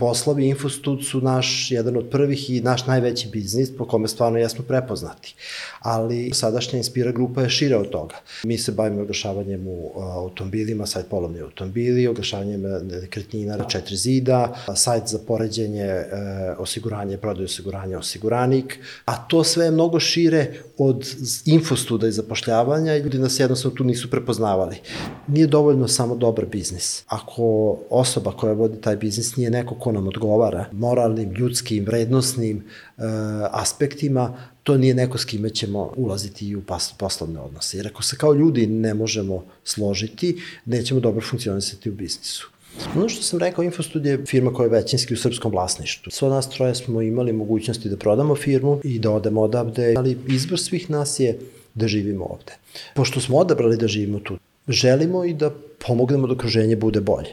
poslovi Infostud su naš, jedan od prvih i naš najveći biznis po kome stvarno jesmo prepoznati. Ali sadašnja Inspira grupa je šira od toga. Mi se bavimo oglašavanjem u automobilima, sajt polovni automobili, oglašavanjem nekretnina četiri zida, sajt za poređenje, e, osiguranje, prodaju osiguranja, osiguranik, a to sve je mnogo šire od infostuda i zapošljavanja i ljudi nas jednostavno tu nisu prepoznavali. Nije dovoljno samo dobar biznis. Ako osoba koja vodi taj biznis nije neko ko nam odgovara moralnim, ljudskim, vrednostnim e, aspektima, to nije neko s kime ćemo ulaziti i u poslovne odnose. Jer ako se kao ljudi ne možemo složiti, nećemo dobro funkcionisati u biznisu. Ono što sam rekao, Infostud je firma koja je većinski u srpskom vlasništvu. Sva nas troje smo imali mogućnosti da prodamo firmu i da odemo odavde, ali izbor svih nas je da živimo ovde. Pošto smo odabrali da živimo tu, želimo i da pomognemo da okruženje bude bolje.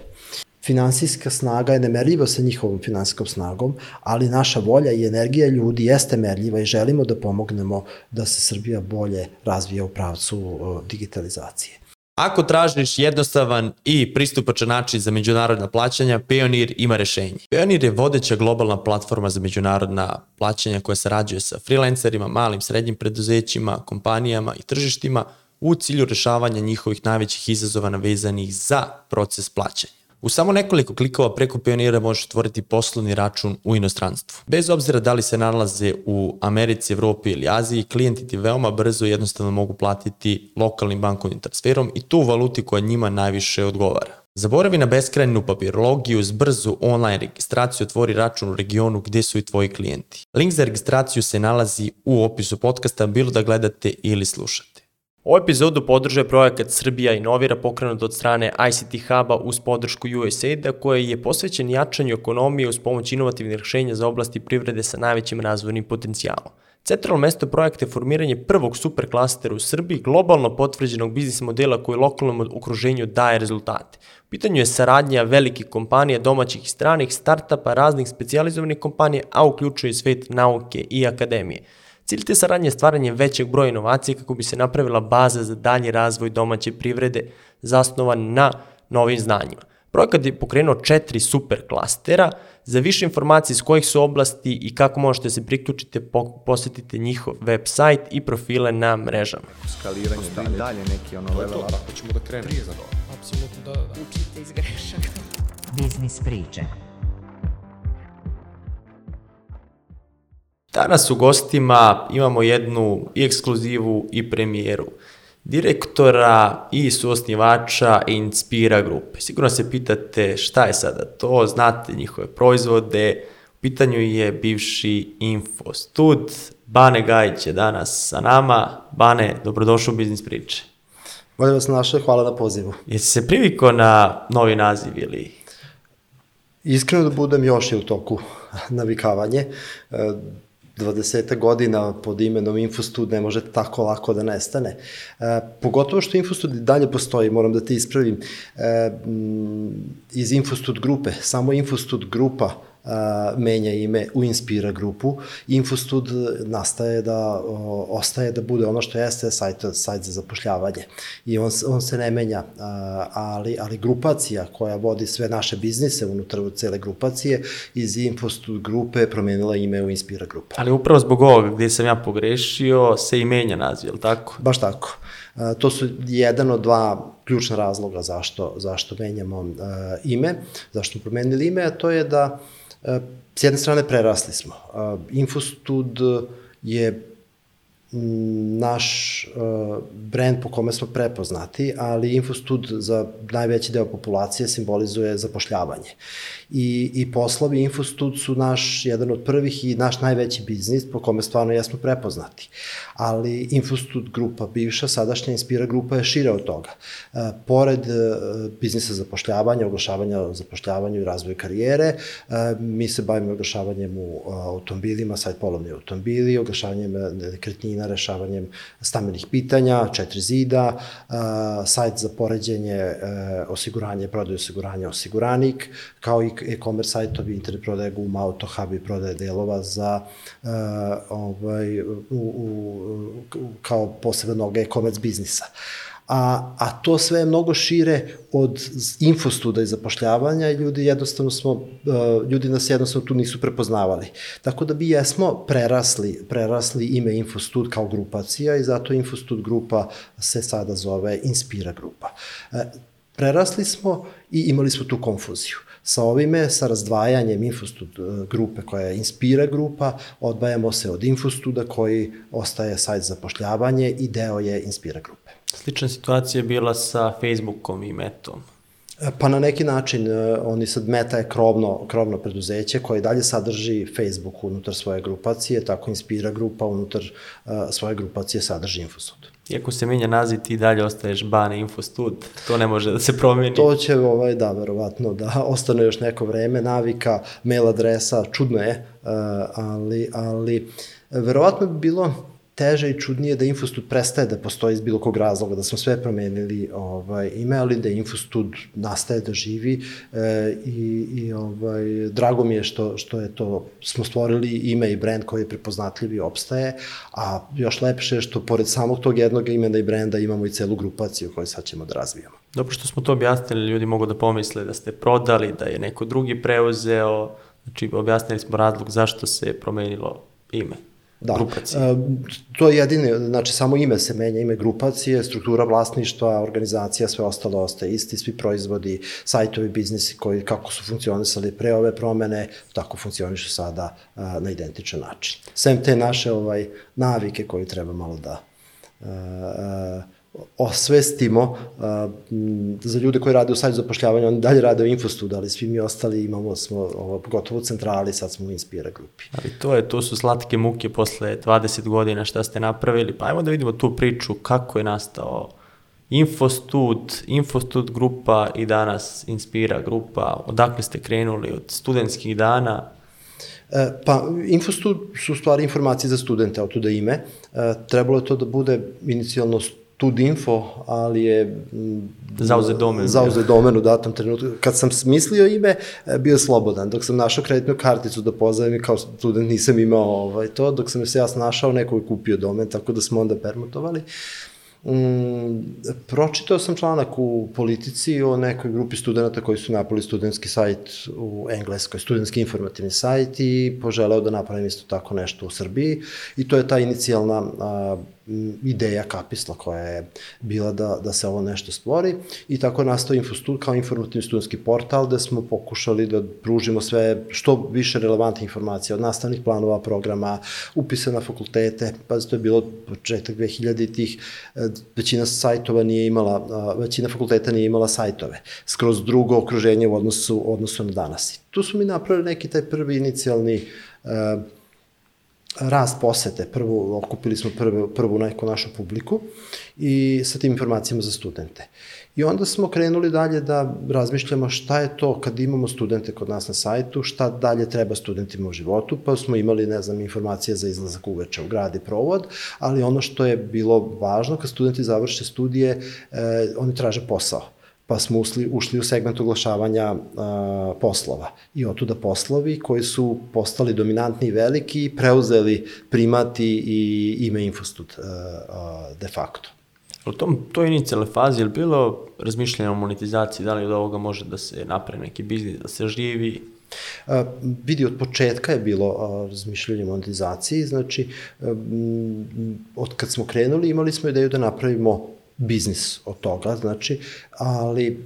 Finansijska snaga je nemerljiva sa njihovom finansijskom snagom, ali naša volja i energija ljudi jeste merljiva i želimo da pomognemo da se Srbija bolje razvija u pravcu digitalizacije. Ako tražiš jednostavan i pristupačan način za međunarodna plaćanja, Payoneer ima rešenje. Payoneer je vodeća globalna platforma za međunarodna plaćanja koja sarađuje sa freelancerima, malim, srednjim preduzećima, kompanijama i tržištima u cilju rešavanja njihovih najvećih izazova navezanih za proces plaćanja. U samo nekoliko klikova preko Pionira možeš otvoriti poslovni račun u inostranstvu. Bez obzira da li se nalaze u Americi, Evropi ili Aziji, klijenti ti veoma brzo i jednostavno mogu platiti lokalnim bankovnim transferom i tu valuti koja njima najviše odgovara. Zaboravi na beskrajnu papirologiju, s brzu online registraciju otvori račun u regionu gde su i tvoji klijenti. Link za registraciju se nalazi u opisu podcasta, bilo da gledate ili slušate. Ovu epizodu podržuje projekat Srbija inovira pokrenut od strane ICT Huba uz podršku USAID-a koji je posvećen jačanju ekonomije uz pomoć inovativnih rešenja za oblasti privrede sa najvećim razvojnim potencijalom. Centralno mesto projekta je formiranje prvog superklastera u Srbiji, globalno potvrđenog biznis modela koji lokalnom okruženju daje rezultate. U pitanju je saradnja velikih kompanija, domaćih i stranih, startapa, raznih specializovanih kompanija, a uključuje svet nauke i akademije. Cilj te saradnje je stvaranje većeg broja inovacija kako bi se napravila baza za dalji razvoj domaće privrede zasnovan na novim znanjima. Projekat je pokrenuo četiri super klastera. Za više informacije iz kojih su oblasti i kako možete se priključiti, posetite njihov website i profile na mrežama. Skaliranje dalje, dalje neki ono level up. Ako ćemo da krenemo. Apsolutno da, da. Učite iz grešaka. Biznis priče. Danas u gostima imamo jednu i ekskluzivu i premijeru direktora i suosnivača Inspira grupe. Sigurno se pitate šta je sada to, znate njihove proizvode, u pitanju je bivši Infostud, Bane Gajić je danas sa nama. Bane, dobrodošao u Biznis priče. Bolje vas naše, hvala na pozivu. Jesi se priviko na novi naziv ili... Iskreno da budem još je u toku navikavanje. 20 godina pod imenom Infostud ne može tako lako da nestane. E, pogotovo što Infostud dalje postoji, moram da te ispravim, e, iz Infostud grupe, samo Infostud grupa a, menja ime u Inspira grupu. Infostud nastaje da o, ostaje da bude ono što jeste sajt, sajt za zapošljavanje. I on, on se ne menja, a, ali, ali grupacija koja vodi sve naše biznise unutar cele grupacije iz Infostud grupe promenila ime u Inspira grupa. Ali upravo zbog ovoga gde sam ja pogrešio se i menja naziv, je li tako? Baš tako. A, to su jedan od dva ključna razloga zašto, zašto menjamo uh, ime, zašto promenili ime, a to je da S jedne strane prerasli smo. Infostud je naš brand po kome smo prepoznati, ali Infostud za najveći deo populacije simbolizuje zapošljavanje i, i poslovi Infostud su naš, jedan od prvih i naš najveći biznis po kome stvarno jesmo prepoznati. Ali Infostud grupa, bivša, sadašnja Inspira grupa je šira od toga. E, pored e, biznisa zapošljavanja, oglašavanja o zapošljavanju i razvoju karijere, e, mi se bavimo oglašavanjem u automobilima, sajt polovni automobili, oglašavanjem nekretnina, rešavanjem stambenih pitanja, četiri zida, e, sajt za poređenje, e, osiguranje, prodaju osiguranja, osiguranik, kao i e-commerce sajtovi, internet prodaje guma, autohub i prodaje delova za uh, ovaj, u, u, kao posebnog e-commerce biznisa. a, a to sve je mnogo šire od infostuda i zapošljavanja i ljudi jednostavno smo, uh, ljudi nas jednostavno tu nisu prepoznavali. Tako da bi jesmo prerasli, prerasli ime Infostud kao grupacija i zato Infostud grupa se sada zove Inspira grupa. Uh, prerasli smo i imali smo tu konfuziju. Sa ovime, sa razdvajanjem Infostud e, grupe koja je Inspira grupa, odvajamo se od Infostuda koji ostaje sajt za pošljavanje i deo je Inspira grupe. Slična situacija je bila sa Facebookom i Metom. E, pa na neki način, e, oni sad Meta je krovno, krovno preduzeće koje dalje sadrži Facebook unutar svoje grupacije, tako Inspira grupa unutar uh, svoje grupacije sadrži Infostud. Iako se menja naziv, ti dalje ostaješ Bane Infostud, to ne može da se promeni. To će, ovaj, da, verovatno, da ostane još neko vreme, navika, mail adresa, čudno je, uh, ali, ali verovatno bi bilo teže i čudnije da Infostud prestaje da postoji iz bilo kog razloga, da smo sve promenili ovaj, ime, ali da Infostud nastaje da živi e, i, i ovaj, drago mi je što, što je to, smo stvorili ime i brend koji je prepoznatljiv i opstaje, a još lepše je što pored samog tog jednog imena i brenda imamo i celu grupaciju koju sad ćemo da razvijamo. Dobro što smo to objasnili, ljudi mogu da pomisle da ste prodali, da je neko drugi preuzeo, znači objasnili smo razlog zašto se promenilo ime. Da, grupacije. E, to je jedine, znači samo ime se menja, ime grupacije, struktura vlasništva, organizacija, sve ostalo ostaje isti, svi proizvodi, sajtovi, biznisi koji kako su funkcionisali pre ove promene, tako funkcionišu sada a, na identičan način. Sem te naše ovaj navike koje treba malo da a, a, osvestimo za ljude koji rade u sajtu zapošljavanja, oni dalje rade u Infostud, ali svi mi ostali imamo, smo ovo, pogotovo u centrali, sad smo u Inspira grupi. Ali to je, to su slatke muke posle 20 godina šta ste napravili, pa ajmo da vidimo tu priču kako je nastao Infostud, Infostud grupa i danas Inspira grupa, odakle ste krenuli od studentskih dana, E, pa, Infostud su stvari informacije za studente, od tuda ime. E, trebalo je to da bude inicijalno Tudinfo, ali je mm, zauze domen. Zauze domen u datom trenutku. Kad sam smislio ime, e, bio slobodan. Dok sam našao kreditnu karticu da pozovem i kao student nisam imao ovaj, to, dok sam se ja našao, neko je kupio domen, tako da smo onda permutovali. Mm, pročitao sam članak u politici o nekoj grupi studenta koji su napravili studentski sajt u Engleskoj, studentski informativni sajt i poželeo da napravim isto tako nešto u Srbiji i to je ta inicijalna a, ideja Kapisla koja je bila da, da se ovo nešto stvori i tako je nastao Infostud kao informativni studentski portal gde smo pokušali da pružimo sve što više relevantne informacije od nastavnih planova, programa, upisa na fakultete, pa to je bilo početak 2000-ih, e, većina sajtova nije imala, većina fakulteta nije imala sajtove, skroz drugo okruženje u odnosu, odnosu na danas. I tu su mi napravili neki taj prvi inicijalni uh, rast posete, prvo, okupili smo prvu, prvu neku našu publiku i sa tim informacijama za studente. I onda smo krenuli dalje da razmišljamo šta je to kad imamo studente kod nas na sajtu, šta dalje treba studentima u životu, pa smo imali, ne znam, informacije za izlazak uveče u grad i provod, ali ono što je bilo važno, kad studenti završe studije, eh, oni traže posao pa smo ušli, ušli u segment oglašavanja a, poslova. I otuda poslovi koji su postali dominantni i veliki i preuzeli primati i ime Infostud a, a, de facto. U tom, toj inicijalne fazi je bilo razmišljanje o monetizaciji, da li od ovoga može da se napravi neki biznis, da se živi? A, vidi, od početka je bilo a, razmišljanje o monetizaciji, znači a, od kad smo krenuli imali smo ideju da napravimo biznis od toga, znači, ali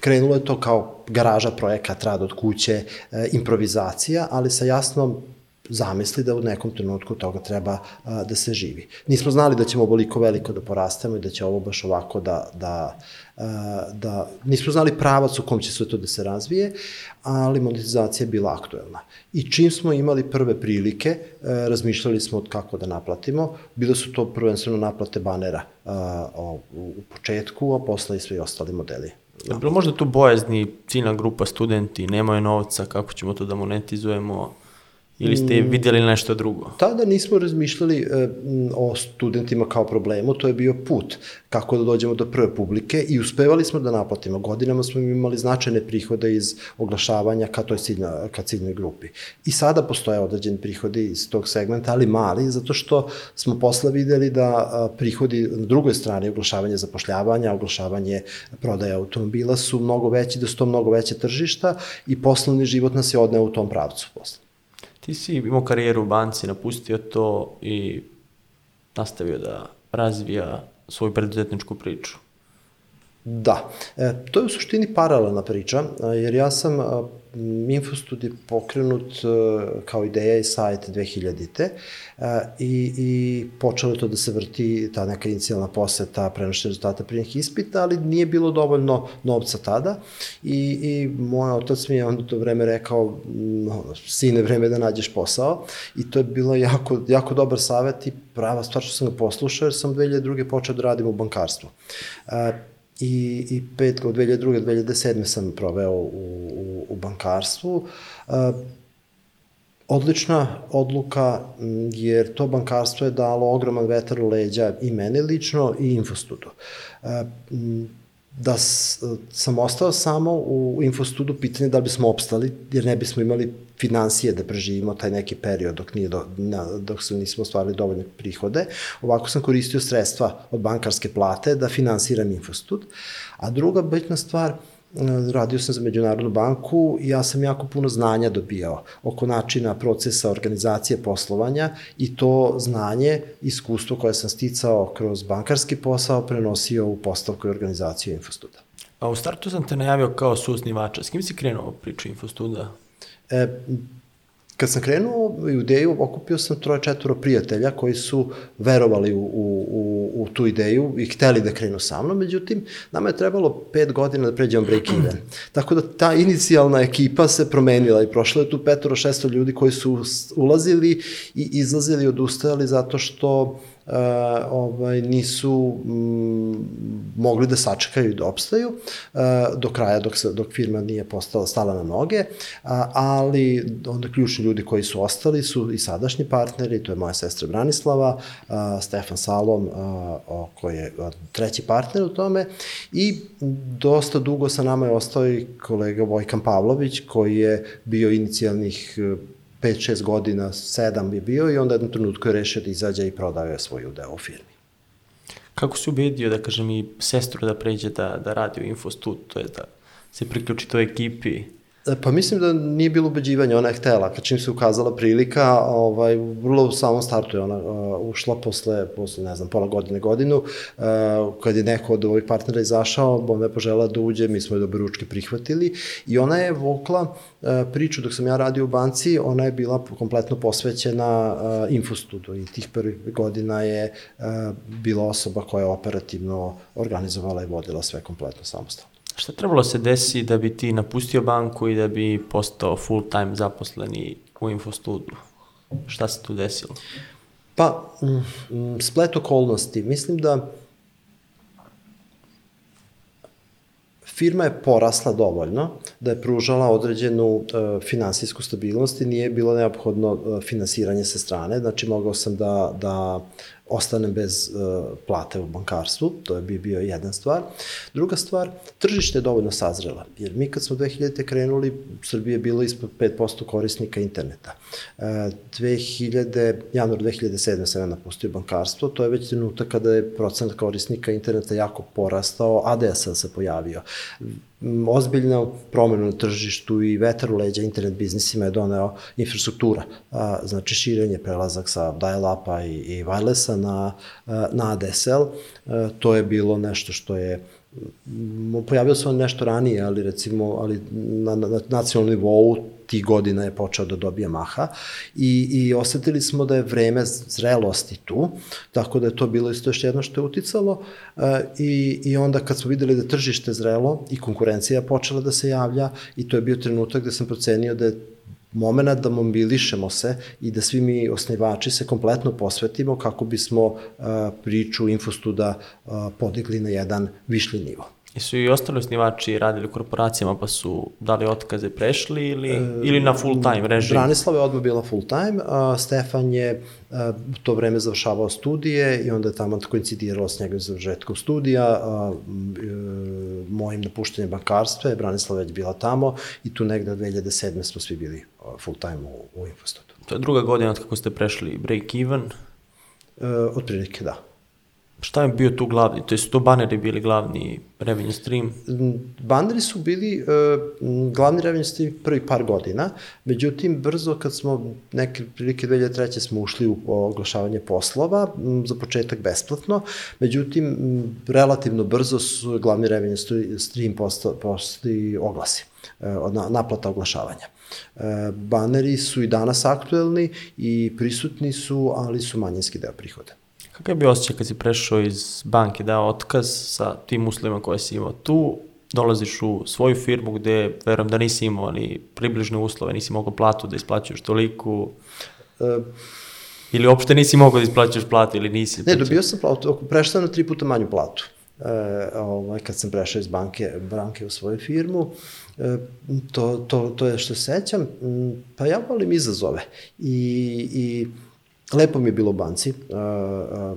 krenulo je to kao garaža projekat, rad od kuće, e, improvizacija, ali sa jasnom zamisli da u nekom trenutku toga treba a, da se živi. Nismo znali da ćemo ovoliko veliko da porastemo i da će ovo baš ovako da, da, a, da nismo znali pravac u kom će sve to da se razvije, ali monetizacija je bila aktuelna. I čim smo imali prve prilike, a, razmišljali smo od kako da naplatimo. Bile su to prvenstveno naplate banera a, u, početku, a posle i svi ostali modeli. Je bilo možda tu bojazni ciljna grupa studenti, nemaju novca, kako ćemo to da monetizujemo? Ili ste vidjeli nešto drugo? Tada nismo razmišljali e, o studentima kao problemu, to je bio put kako da dođemo do prve publike i uspevali smo da naplatimo. Godinama smo imali značajne prihode iz oglašavanja ka toj ciljna, ka ciljnoj grupi. I sada postoje određeni prihodi iz tog segmenta, ali mali, zato što smo posle videli da prihodi na drugoj strani oglašavanja zapošljavanja, oglašavanje prodaje automobila su mnogo veći, da su to mnogo veće tržišta i poslovni život nas je odneo u tom pravcu posle. Ti si imao karijeru u banci, napustio to i nastavio da razvija svoju preduzetničku priču. Da, e, to je u suštini paralelna priča, jer ja sam Infostud je pokrenut a, kao ideja i sajt 2000-te a, i, i počelo je to da se vrti ta neka inicijalna poseta, prenošenje rezultata prijemnih ispita, ali nije bilo dovoljno novca tada i, i moj otac mi je onda to vreme rekao, no, sine, vreme da nađeš posao i to je bilo jako, jako dobar savet i prava stvar što sam ga poslušao, jer sam 2002. počeo da radim u bankarstvu. I, i pet, od 2002. 2007. sam proveo u, u, u bankarstvu. Uh, odlična odluka, jer to bankarstvo je dalo ogroman vetar u leđa i mene lično i Infostudu. M, da sam ostao samo u Infostudu, pitanje da li bismo opstali, jer ne bismo imali financije da preživimo taj neki period dok, nije do, na, dok se nismo ostvarili dovoljne prihode. Ovako sam koristio sredstva od bankarske plate da finansiram Infostud. A druga bitna stvar, radio sam za Međunarodnu banku i ja sam jako puno znanja dobijao oko načina, procesa, organizacije poslovanja i to znanje, iskustvo koje sam sticao kroz bankarski posao prenosio u postavku i organizaciju Infostuda. A u startu sam te najavio kao suosnivača. S kim si krenuo priču Infostuda? E, kad sam krenuo u ideju, okupio sam troje četvoro prijatelja koji su verovali u, u, u, u tu ideju i hteli da krenu sa mnom, međutim, nama je trebalo pet godina da pređemo break even. Tako da ta inicijalna ekipa se promenila i prošlo je tu petoro, šesto ljudi koji su ulazili i izlazili, odustajali zato što uh, ovaj, nisu mm, mogli da sačekaju i da opstaju uh, do kraja dok, se, dok firma nije postala, stala na noge, uh, ali onda ključni ljudi koji su ostali su i sadašnji partneri, to je moja sestra Branislava, uh, Stefan Salom, uh, koji je treći partner u tome i dosta dugo sa nama je ostao i kolega Vojkan Pavlović koji je bio inicijalnih 5-6 godina, 7 je bio i onda jednom trenutku je rešio da izađe i prodaje svoj udeo u firmi. Kako si ubedio, da kažem, i sestru da pređe da, da radi u Infostud, to je da se priključi toj ekipi? E, Pa mislim da nije bilo ubeđivanja, ona je htela, kad čim se ukazala prilika, ovaj, vrlo u samom startu je ona uh, ušla posle, posle, ne znam, pola godine, godinu, uh, kad je neko od ovih partnera izašao, ona je požela da uđe, mi smo je dobro ručke prihvatili i ona je vokla uh, priču dok sam ja radio u banci, ona je bila kompletno posvećena uh, Infostudu i tih prvih godina je uh, bila osoba koja je operativno organizovala i vodila sve kompletno samostalno. Šta trebalo se desi da bi ti napustio banku i da bi postao full time zaposleni u Infostudu? Šta se tu desilo? Pa, mm, mm, splet okolnosti. Mislim da firma je porasla dovoljno da je pružala određenu uh, finansijsku stabilnost i nije bilo neophodno uh, finansiranje sa strane, znači mogao sam da, da ostanem bez uh, plate u bankarstvu, to je bi bio jedna stvar. Druga stvar, tržište je dovoljno sazrela, jer mi kad smo 2000. krenuli, u Srbiji je bilo ispod 5% korisnika interneta. Uh, 2000, januar 2007. sam ja napustio bankarstvo, to je već trenutak kada je procent korisnika interneta jako porastao, ADSL se pojavio ozbiljna promjena na tržištu i vetar u leđa internet biznisima je doneo infrastruktura, znači širenje, prelazak sa dial-upa i, i wirelessa na, na ADSL, to je bilo nešto što je pojavio se on nešto ranije, ali recimo ali na, na, na nacionalnom nivou ti godina je počeo da dobija maha. I, i osetili smo da je vreme zrelosti tu, tako da je to bilo isto još jedno što je uticalo. E, i, i onda kad smo videli da tržište zrelo i konkurencija počela da se javlja i to je bio trenutak gde sam procenio da je moment da mobilišemo se i da svi mi osnivači se kompletno posvetimo kako bismo uh, priču Infostuda uh, podigli na jedan višli nivo. Jesu i ostali osnivači radili u korporacijama pa su dali otkaze prešli ili, ili na full time režim? Branislava je odmah bila full time, a Stefan je a, u to vreme završavao studije i onda je tamo koincidiralo s njegovim završetkom studija, a, e, mojim napuštenjem bankarstva je Branislava već bila tamo i tu negde od 2007. smo svi bili full time u, u Infostudu. To je druga godina od kako ste prešli break even. E, otprilike da. Šta je bio tu glavni, to su to baneri bili glavni revenue stream? Banderi su bili uh, glavni revenue stream prvi par godina, međutim brzo kad smo neke prilike 2003. smo ušli u oglašavanje poslova, za početak besplatno, međutim relativno brzo su glavni revenue stream postali, postali oglasi, uh, na, naplata oglašavanja. Uh, baneri su i danas aktuelni i prisutni su, ali su manjinski deo prihoda. Kakav je bio osjećaj kad si prešao iz banke, dao otkaz sa tim uslovima koje si imao tu, dolaziš u svoju firmu gde verujem da nisi imao ni približne uslove, nisi mogao platu da isplaćuješ toliko, Uh, ili uopšte nisi mogao da isplaćuješ platu ili nisi? Ne, dobio sam platu, prešao sam na tri puta manju platu. E, ovaj, kad sam prešao iz banke, banke u svoju firmu, e, to, to, to je što sećam, m, pa ja volim izazove i, i Lepo mi je bilo u banci,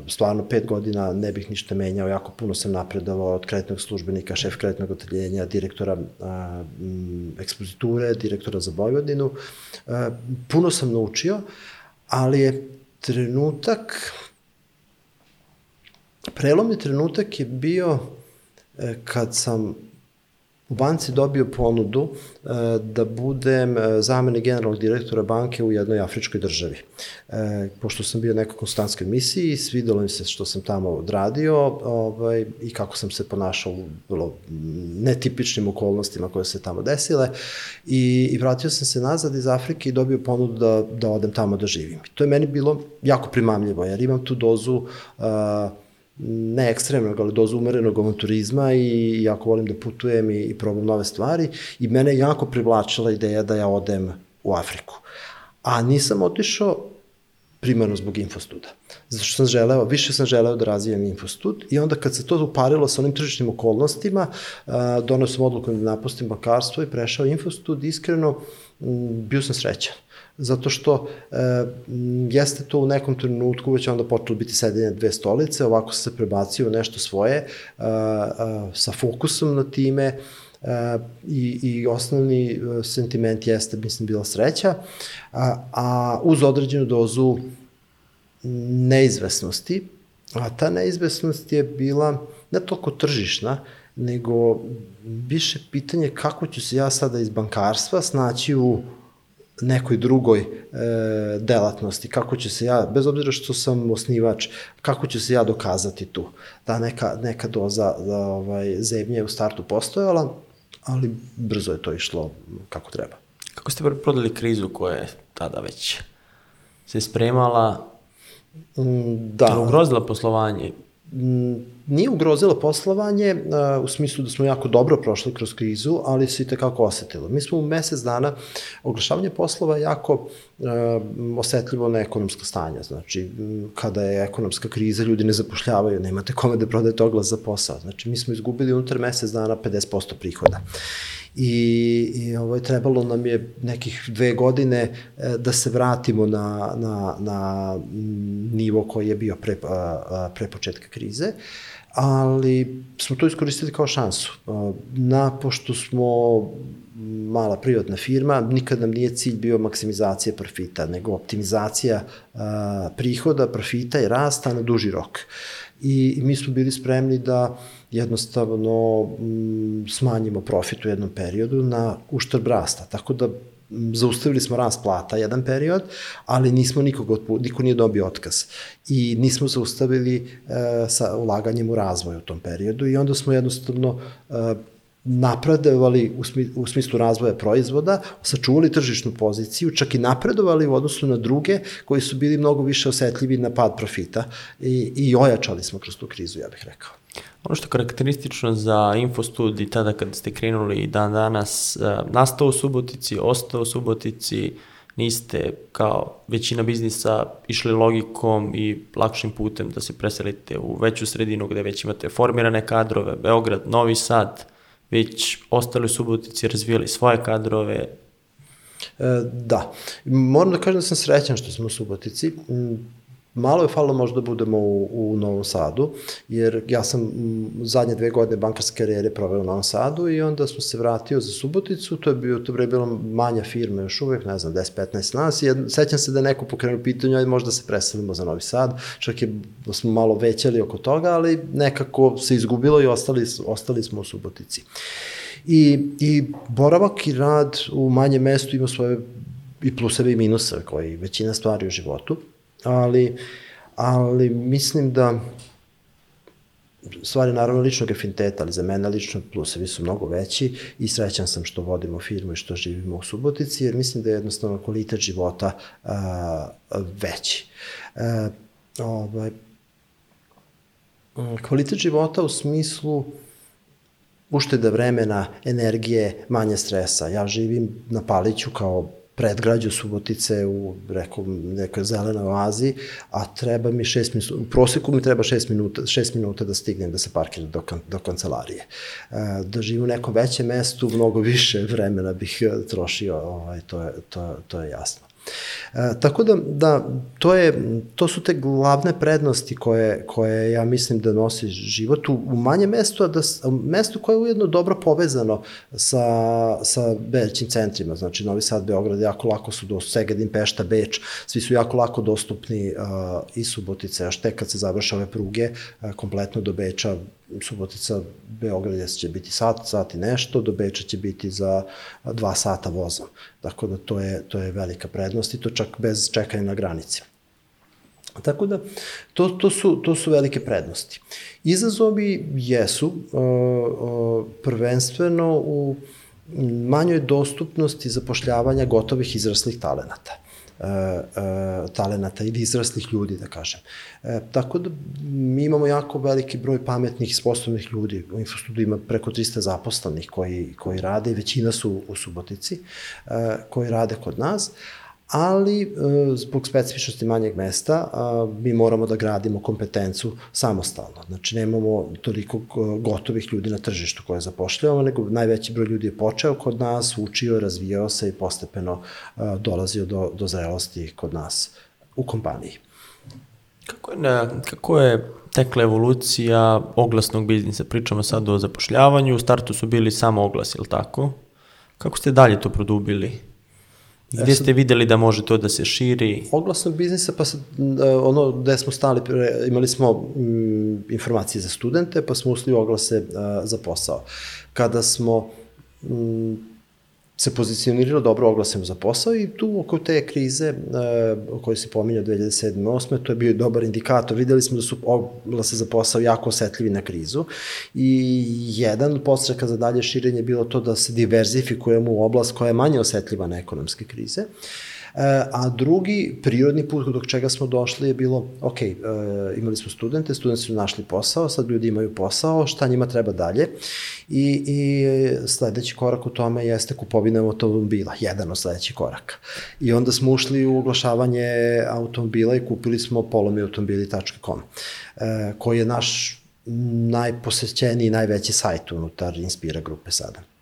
stvarno pet godina ne bih ništa menjao, jako puno sam napredovao od kreditnog službenika, šef kreditnog oteljenja, direktora ekspoziture, direktora za Vojvodinu. Puno sam naučio, ali je trenutak, prelomni trenutak je bio kad sam u banci dobio ponudu e, da budem e, zamenik generalnog direktora banke u jednoj afričkoj državi. E, pošto sam bio nekoj konstantskoj misiji, svidelo mi se što sam tamo odradio ovaj, i kako sam se ponašao u vrlo netipičnim okolnostima koje se tamo desile i, i vratio sam se nazad iz Afrike i dobio ponudu da, da odem tamo da živim. To je meni bilo jako primamljivo, jer imam tu dozu uh, ne ekstremnog, ali dozu umerenog avanturizma i jako volim da putujem i, i probam nove stvari i mene je jako privlačila ideja da ja odem u Afriku. A nisam otišao primarno zbog infostuda. Zato što sam želeo, više sam želeo da razvijem infostud i onda kad se to uparilo sa onim tržičnim okolnostima, donao sam odluku da napustim bankarstvo i prešao infostud, iskreno, bio sam srećan zato što e, jeste to u nekom trenutku već onda počelo biti sedenje dve stolice, ovako se prebacio nešto svoje, e, e, sa fokusom na time, e, i, i osnovni e, sentiment jeste, mislim, bila sreća, a, a uz određenu dozu neizvesnosti, a ta neizvesnost je bila ne toliko tržišna, nego više pitanje kako ću se ja sada iz bankarstva snaći u nekoj drugoj e, delatnosti, kako će se ja, bez obzira što sam osnivač, kako ću se ja dokazati tu. Da neka, neka doza da, ovaj, zemlje u startu postojala, ali brzo je to išlo kako treba. Kako ste prodali krizu koja je tada već se spremala, Mm, Da. ugrozila poslovanje? Nije ugrozilo poslovanje uh, u smislu da smo jako dobro prošli kroz krizu, ali se i tekako osetilo. Mi smo u mesec dana, oglašavanje poslova jako uh, osetljivo na ekonomsko stanje. Znači, kada je ekonomska kriza, ljudi ne zapošljavaju, nemate kome da prodajete oglas za posao. Znači, mi smo izgubili unutar mesec dana 50% prihoda i, i ovaj, trebalo nam je nekih dve godine e, da se vratimo na, na, na nivo koji je bio pre, pre početka krize, ali smo to iskoristili kao šansu. Na, pošto smo mala privatna firma, nikad nam nije cilj bio maksimizacija profita, nego optimizacija prihoda, profita i rasta na duži rok. I mi smo bili spremni da jednostavno m, smanjimo profit u jednom periodu na uštrb rasta. Tako da zaustavili smo rast plata jedan period, ali nismo nikog otpu, niko nije dobio otkaz. I nismo zaustavili e, sa ulaganjem u razvoj u tom periodu i onda smo jednostavno e, napredovali u, smi, u smislu razvoja proizvoda, sačuvali tržišnu poziciju, čak i napredovali u odnosu na druge koji su bili mnogo više osetljivi na pad profita i, i ojačali smo kroz tu krizu, ja bih rekao. Ono što je karakteristično za Infostud tada kad ste krenuli dan danas, uh, nastao u Subotici, ostao u Subotici, niste kao većina biznisa išli logikom i lakšim putem da se preselite u veću sredinu gde već imate formirane kadrove, Beograd, Novi Sad, već ostali u Subotici razvijali svoje kadrove, E, da. Moram da kažem da sam srećan što smo u Subotici. Malo je falilo možda da budemo u, u Novom Sadu, jer ja sam zadnje dve godine bankarske karijere proveo u Novom Sadu i onda smo se vratio za Suboticu, to je bio, to je bila manja firma još uvek, ne znam, 10-15 nas, i sećam se da je neko pokrenuo pitanje, ajde možda se preselimo za Novi Sad, čak je, smo malo većali oko toga, ali nekako se izgubilo i ostali, ostali smo u Subotici. I, I boravak i rad u manjem mestu ima svoje i pluseve i minuse, koji većina stvari u životu, ali, ali mislim da stvari naravno ličnog afiniteta, ali za mene lično plusevi su mnogo veći i srećan sam što vodimo firmu i što živimo u Subotici, jer mislim da je jednostavno kvalitet života a, veći. A, ovaj, kvalitet života u smislu ušteda vremena, energije, manje stresa. Ja živim na Paliću kao predgrađu Subotice u rekao, nekoj zelenoj oazi, a treba mi šest minuta, u proseku mi treba šest minuta, šest minuta da stignem da se parkiram do, kan, do kancelarije. E, da živim u nekom većem mestu, mnogo više vremena bih e, trošio, ovaj, to, je, to, to je jasno. E, tako da, da to, je, to su te glavne prednosti koje, koje ja mislim da nosi život u, u manje mestu, a da, mestu koje je ujedno dobro povezano sa, sa većim centrima, znači Novi Sad, Beograd, jako lako su do Segedin, Pešta, Beč, svi su jako lako dostupni uh, i Subotice, a šte kad se završa ove pruge, uh, kompletno do Beča, Subotica, Beograd će biti sat, sat i nešto, do Beča će biti za dva sata vozom. Tako da to je, to je velika prednost i to čak bez čekanja na granici. Tako da, to, to, su, to su velike prednosti. Izazovi jesu prvenstveno u manjoj dostupnosti zapošljavanja gotovih izraslih talenata talenata ili izraslih ljudi, da kažem. E, tako da mi imamo jako veliki broj pametnih i sposobnih ljudi. U Infostudu ima preko 300 zaposlenih koji, koji rade i većina su u Subotici, uh, koji rade kod nas, ali e, zbog specifičnosti manjeg mesta mi moramo da gradimo kompetencu samostalno. Znači nemamo toliko gotovih ljudi na tržištu koje zapošljavamo, nego najveći broj ljudi je počeo kod nas, učio, razvijao se i postepeno dolazio do, do zrelosti kod nas u kompaniji. Kako je, kako je tekla evolucija oglasnog biznisa? Pričamo sad o zapošljavanju, u startu su bili samo oglasi, ili tako? Kako ste dalje to produbili? Gde ste videli da može to da se širi? Oglasnog biznisa, pa sad, ono gde smo stali, imali smo m, informacije za studente, pa smo usli oglase a, za posao. Kada smo m, se pozicioniralo dobro oglasem za posao i tu oko te krize uh, o kojoj se pominja 2007. 2008. to je bio dobar indikator. Videli smo da su oglase za posao jako osetljivi na krizu i jedan od postreka za dalje širenje je bilo to da se diverzifikujemo u oblast koja je manje osetljiva na ekonomske krize. Uh, a drugi prirodni put dok čega smo došli je bilo, ok, e, imali smo studente, studenti su našli posao, sad ljudi imaju posao, šta njima treba dalje i, i sledeći korak u tome jeste kupovina automobila, jedan od sledećih koraka. I onda smo ušli u oglašavanje automobila i kupili smo polomiautomobili.com, e, koji je naš najposećeniji najveći sajt unutar Inspira grupe sada.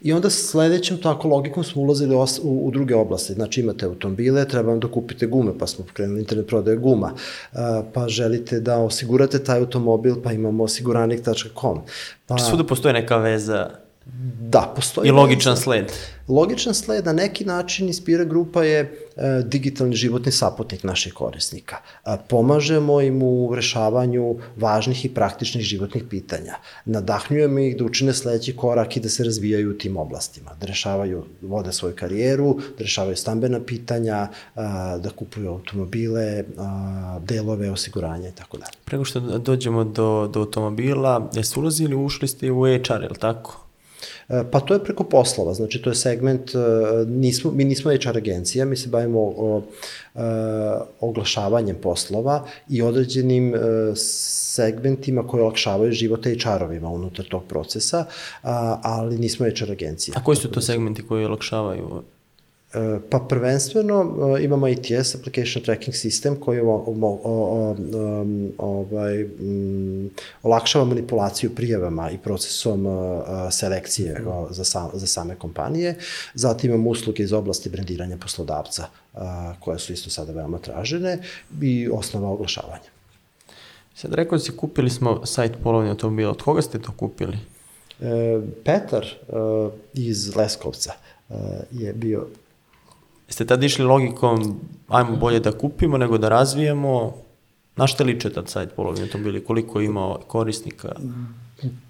I onda sledećem tako logikom smo ulazili u, u druge oblasti. Znači imate automobile, treba vam da kupite gume, pa smo pokrenuli internet prodaje guma. Pa želite da osigurate taj automobil, pa imamo osiguranik.com. Pa... Svuda postoje neka veza Da, postoji. I logičan sled. Logičan sled, na neki način Inspira grupa je e, digitalni životni sapotnik naših korisnika. E, pomažemo im u rešavanju važnih i praktičnih životnih pitanja. Nadahnjujemo ih da učine sledeći korak i da se razvijaju u tim oblastima. Da rešavaju, vode svoju karijeru, da rešavaju stambena pitanja, e, da kupuju automobile, e, delove, osiguranja i tako dalje. Prego što dođemo do, do automobila, jeste ulazili, ušli ste u HR, je li tako? E, pa to je preko poslova, znači to je segment, e, nismo, mi nismo HR agencija, mi se bavimo o, o, e, oglašavanjem poslova i određenim segmentima koji olakšavaju život HR-ovima unutar tog procesa, ali nismo HR agencija. A koji su to segmenti koji olakšavaju? E, Pa prvenstveno e, imamo ATS, Application Tracking System, koji ovaj, um, olakšava manipulaciju prijavama i procesom uh, selekcije uh, za, sam, za same kompanije. Zatim imamo usluge iz oblasti brendiranja poslodavca, koje su isto sada veoma tražene i osnova oglašavanja. Sad rekao si kupili smo sajt polovni automobila. Od koga ste to kupili? E, Petar iz Leskovca je bio Jeste tad išli logikom ajmo bolje da kupimo nego da razvijemo? Na šta liče tad sajt polovni automobili? Koliko ima korisnika?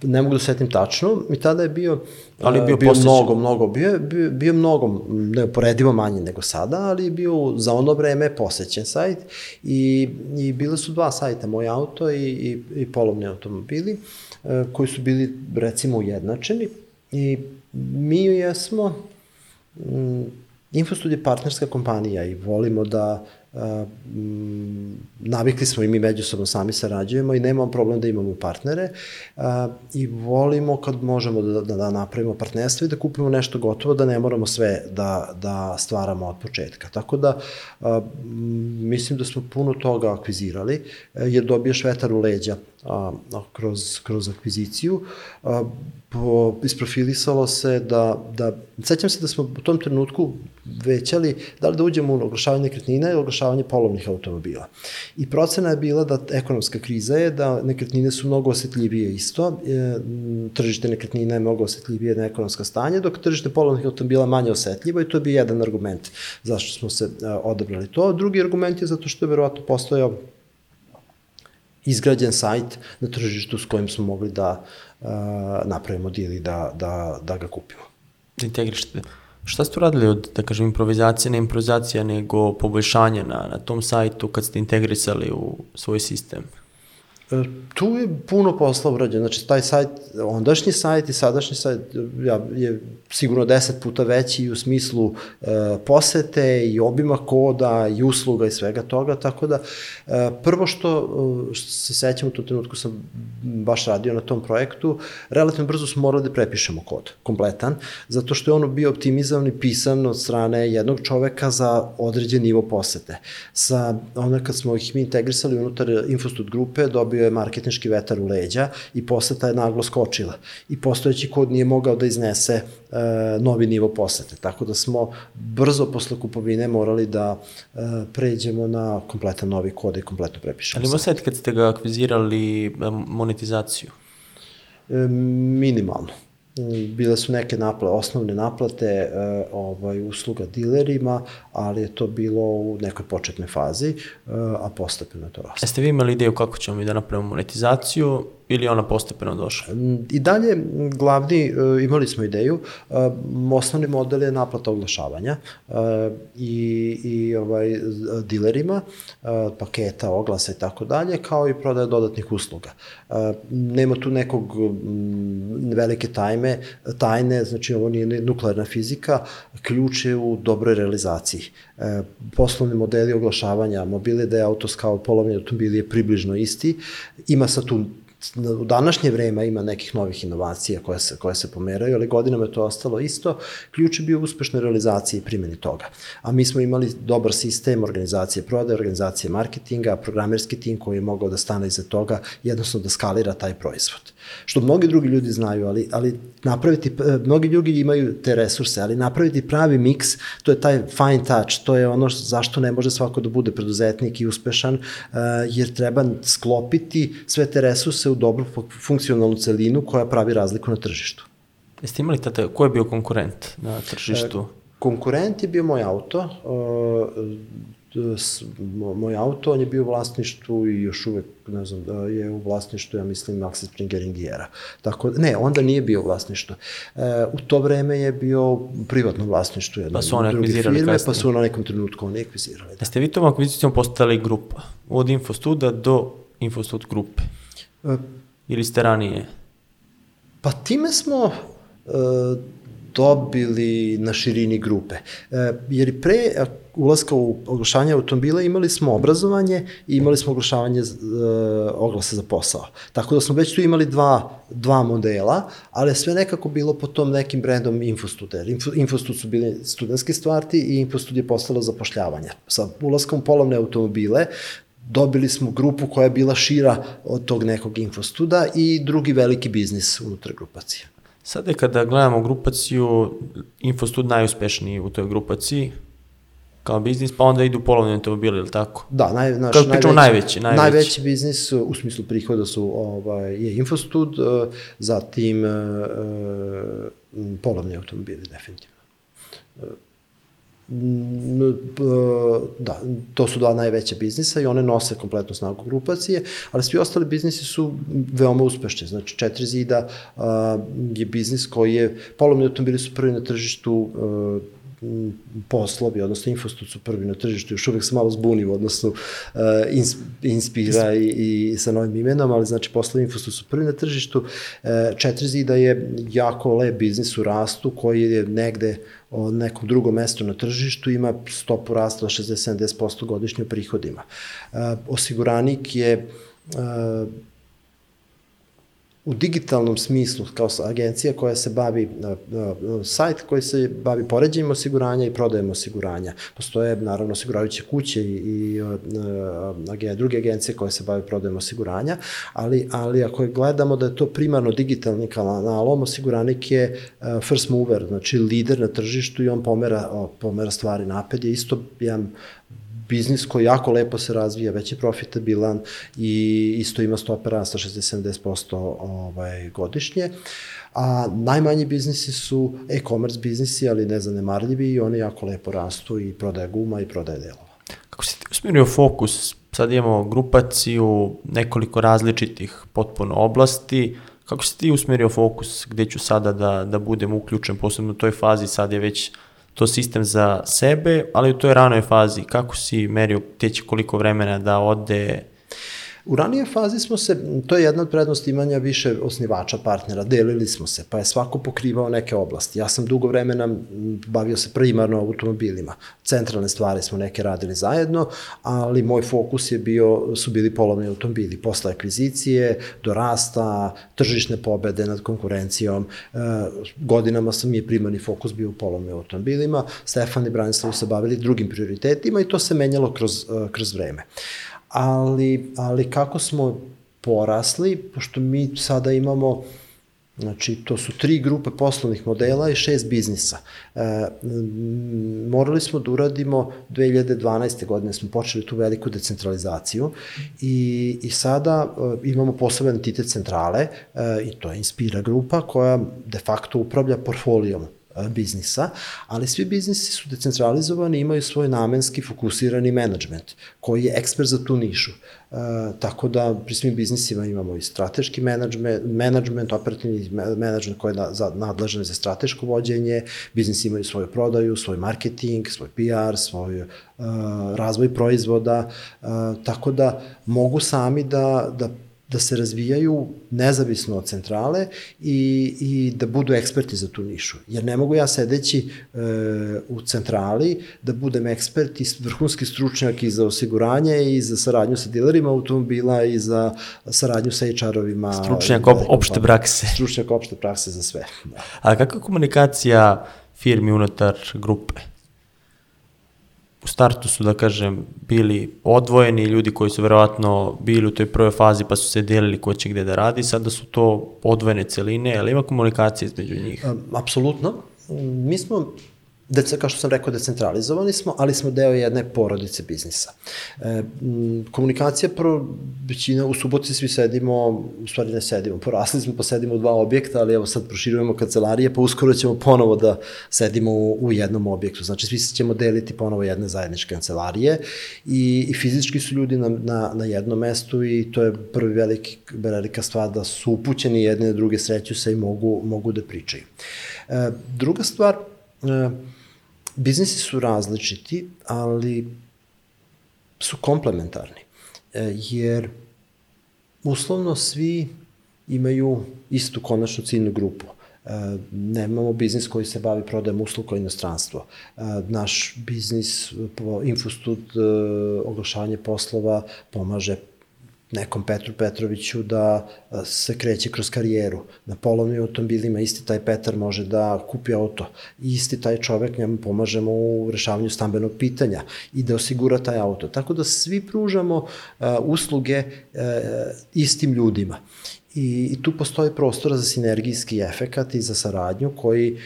ne mogu da setim tačno, i tada je bio, Ali je bio e, bio posjećen. mnogo, mnogo, bio, je- bio, bio mnogo, neuporedivo manje nego sada, ali je bio za ono vreme posećen sajt i, i bile su dva sajta, Moj auto i, i, i polovni automobili, e, koji su bili recimo ujednačeni i mi jesmo, Infostud je partnerska kompanija i volimo da navikli smo i mi međusobno sami sarađujemo i nemamo problem da imamo partnere i volimo kad možemo da, da, da napravimo partnerstvo i da kupimo nešto gotovo, da ne moramo sve da, da stvaramo od početka. Tako da mislim da smo puno toga akvizirali, e, jer dobiješ vetar u leđa a, kroz, kroz akviziciju. Po, isprofilisalo se da, da, sećam se da smo u tom trenutku većali da li da uđemo u oglašavanje nekretnina ili oglašavanje polovnih automobila. I procena je bila da ekonomska kriza je da nekretnine su mnogo osetljivije isto, e, tržište nekretnina je mnogo osetljivije na ekonomska stanje, dok tržište polovnih automobila manje osetljivo i to je bio jedan argument zašto smo se e, odabrali to. Drugi argument je zato što je verovatno postojao izgrađen sajt na tržištu s kojim smo mogli da uh, napravimo deal i da, da, da ga kupimo. Da. Šta ste uradili od, da kažem, improvizacije, ne improvizacija, nego poboljšanje na, na tom sajtu kad ste integrisali u svoj sistem? E, Tu je puno posla urađeno, znači taj sajt, ondašnji sajt i sadašnji sajt ja, je sigurno deset puta veći u smislu e, posete i obima koda i usluga i svega toga, tako da e, prvo što, e, što se sećam u tom trenutku sam baš radio na tom projektu, relativno brzo smo morali da prepišemo kod, kompletan, zato što je ono bio optimizovan i pisan od strane jednog čoveka za određen nivo posete. Sa, onda kad smo ih mi integrisali unutar Infostud grupe, dobio je marketinški vetar u leđa i poseta je naglo skočila. I postojeći kod nije mogao da iznese e, novi nivo posete. Tako da smo brzo posle kupovine morali da e, pređemo na kompletan novi kod i kompletno prepišemo. Ali ima sajt kad ste ga akvizirali em, monetizaciju? E, minimalno. Bile su neke napla, osnovne naplate e, ovaj, usluga dilerima, ali je to bilo u nekoj početnoj fazi, e, a postepeno to raslo. Jeste vi imali ideju kako ćemo mi da napravimo monetizaciju ili je ona postepeno došla? I dalje, glavni, e, imali smo ideju, e, osnovni model je naplata oglašavanja e, i, i ovaj, dilerima, paketa, oglasa i tako dalje, kao i prodaja dodatnih usluga. Nema tu nekog velike tajme, tajne, znači ovo nije nuklearna fizika, ključ je u dobroj realizaciji. Poslovni modeli oglašavanja, mobile, autoscout, polovni automobili je približno isti, ima sa tu u današnje vreme ima nekih novih inovacija koje se, koje se pomeraju, ali godinama je to ostalo isto. Ključ je bio uspešna realizacija i primjeni toga. A mi smo imali dobar sistem organizacije prodaje, organizacije marketinga, programerski tim koji je mogao da stane iza toga, jednostavno da skalira taj proizvod. Što mnogi drugi ljudi znaju, ali, ali napraviti, e, mnogi ljudi imaju te resurse, ali napraviti pravi miks, to je taj fine touch, to je ono zašto ne može svako da bude preduzetnik i uspešan, e, jer treba sklopiti sve te resurse u dobru fu- funkcionalnu celinu koja pravi razliku na tržištu. Jeste imali tada, ko je bio konkurent na tržištu? Konkurent je bio moj auto, e, moj auto, on je bio u vlasništvu i još uvek, ne znam, da je u vlasništvu, ja mislim, Maxi Springer Ingiera. Tako, ne, onda nije bio u vlasništvu. E, u to vreme je bio u privatnom vlasništvu jedne Pa su druge firme, kasnije. pa su na nekom trenutku oni akvizirali. Da. Jeste vi tom akvizicijom postali grupa? Od Infostuda do Infostud grupe? E, Ili ste ranije? Pa time smo, e, dobili na širini grupe. E, jer pre ulaska u oglašavanje automobila imali smo obrazovanje i imali smo oglašavanje e, oglasa za posao. Tako da smo već tu imali dva, dva modela, ali sve nekako bilo po tom nekim brendom Infostud. Info, Infostud su bili studentski stvarti i Infostud je postalo zapošljavanje. Sa ulaskom polovne automobile dobili smo grupu koja je bila šira od tog nekog infostuda i drugi veliki biznis unutar grupacije. Sad je kada gledamo grupaciju, Infostud najuspešniji u toj grupaciji, kao biznis, pa onda idu polovni automobili, ili tako? Da, naj, naš, Kako pričamo najveći, najveći. Najveći biznis u smislu prihoda su ovaj, je Infostud, eh, zatim uh, polovni automobili, definitivno. Da, to su dva najveća biznisa i one nose kompletnu snagu grupacije, ali svi ostali biznisi su veoma uspešni. Znači, Četiri zida je biznis koji je, polovni automobili su prvi na tržištu poslovi, odnosno Infostud su prvi na tržištu, još uvek se malo zbunim, odnosno uh, Inspira i, i sa novim imenom, ali znači poslovi Infostud su prvi na tržištu. Uh, četiri zida je jako lep biznis u rastu koji je negde o nekom drugom mestu na tržištu, ima stopu rasta od 60-70% godišnje prihodima. Uh, osiguranik je u digitalnom smislu kao agencija koja se bavi sajt koji se bavi poređenjem osiguranja i prodajem osiguranja. Postoje naravno osiguravajuće kuće i, i a, druge agencije koje se bave prodajem osiguranja, ali, ali ako gledamo da je to primarno digitalni kanalom, osiguranik je first mover, znači lider na tržištu i on pomera, pomera stvari napred, je isto jedan biznis koji jako lepo se razvija, već je profitabilan i isto ima stope rasta 60-70% ovaj, godišnje. A najmanji biznisi su e-commerce biznisi, ali nezanemarljivi i oni jako lepo rastu i prodaje guma i prodaje delova. Kako si ti usmjerio fokus? Sad imamo grupaciju nekoliko različitih potpuno oblasti. Kako si ti usmjerio fokus gde ću sada da, da budem uključen, posebno u toj fazi, sad je već to sistem za sebe, ali u toj ranoj fazi, kako si merio teći koliko vremena da ode U ranije fazi smo se, to je jedna od prednosti imanja više osnivača partnera, delili smo se, pa je svako pokrivao neke oblasti. Ja sam dugo vremena bavio se primarno automobilima. Centralne stvari smo neke radili zajedno, ali moj fokus je bio, su bili polovni automobili. Posle akvizicije, do rasta, tržišne pobede nad konkurencijom. E, godinama sam je primarni fokus bio u polovnim automobilima. Stefan i Branislav se bavili drugim prioritetima i to se menjalo kroz, e, kroz vreme. Uh, ali, ali kako smo porasli, pošto mi sada imamo Znači, to su tri grupe poslovnih modela i šest biznisa. E, morali smo da uradimo, 2012. godine smo počeli tu veliku decentralizaciju i, i sada e, imamo poseban entitet centrale e, i to je Inspira grupa koja de facto upravlja portfolijom biznisa, ali svi biznisi su decentralizovani i imaju svoj namenski fokusirani menadžment, koji je ekspert za tu nišu. E, tako da pri svim biznisima imamo i strateški menadžment, menadžment operativni menadžment koji je na, za, nadležan za strateško vođenje, biznisi imaju svoju prodaju, svoj marketing, svoj PR, svoj uh, razvoj proizvoda, uh, tako da mogu sami da, da da se razvijaju nezavisno od centrale i, i da budu eksperti za tu nišu. Jer ne mogu ja sedeći e, u centrali da budem ekspert i vrhunski stručnjak i za osiguranje i za saradnju sa dilerima automobila i za saradnju sa HR-ovima. Stručnjak op, opšte prakse. Stručnjak opšte prakse za sve. Da. A kakva komunikacija firmi unutar grupe? U startu su, da kažem, bili odvojeni ljudi koji su verovatno bili u toj prvoj fazi pa su se delili ko će gde da radi, sada su to odvojene celine, ali ima komunikacije između njih? Apsolutno. Mi smo Deca, kao što sam rekao, decentralizovani smo, ali smo deo jedne porodice biznisa. E, komunikacija, pro, većina, u suboci svi sedimo, u stvari ne sedimo, porasli smo pa sedimo u dva objekta, ali evo sad proširujemo kancelarije, pa uskoro ćemo ponovo da sedimo u, u jednom objektu. Znači, svi ćemo deliti ponovo jedne zajedničke kancelarije i, i fizički su ljudi na, na, na jednom mestu i to je prvi veliki, velika stvar da su upućeni jedne na druge, sreću se i mogu, mogu da pričaju. E, druga stvar, e, biznisi su različiti, ali su komplementarni. E, jer uslovno svi imaju istu konačnu ciljnu grupu. nemamo biznis koji se bavi prodajem usluga u inostranstvo. E, naš biznis Infostud e, oglašavanje poslova pomaže nekom Petru Petroviću da se kreće kroz karijeru. Na polovnim automobilima isti taj Petar može da kupi auto. Isti taj čovek njemu pomažemo u rešavanju stambenog pitanja i da osigura taj auto. Tako da svi pružamo uh, usluge uh, istim ljudima. I, I tu postoji prostora za sinergijski efekat i za saradnju koji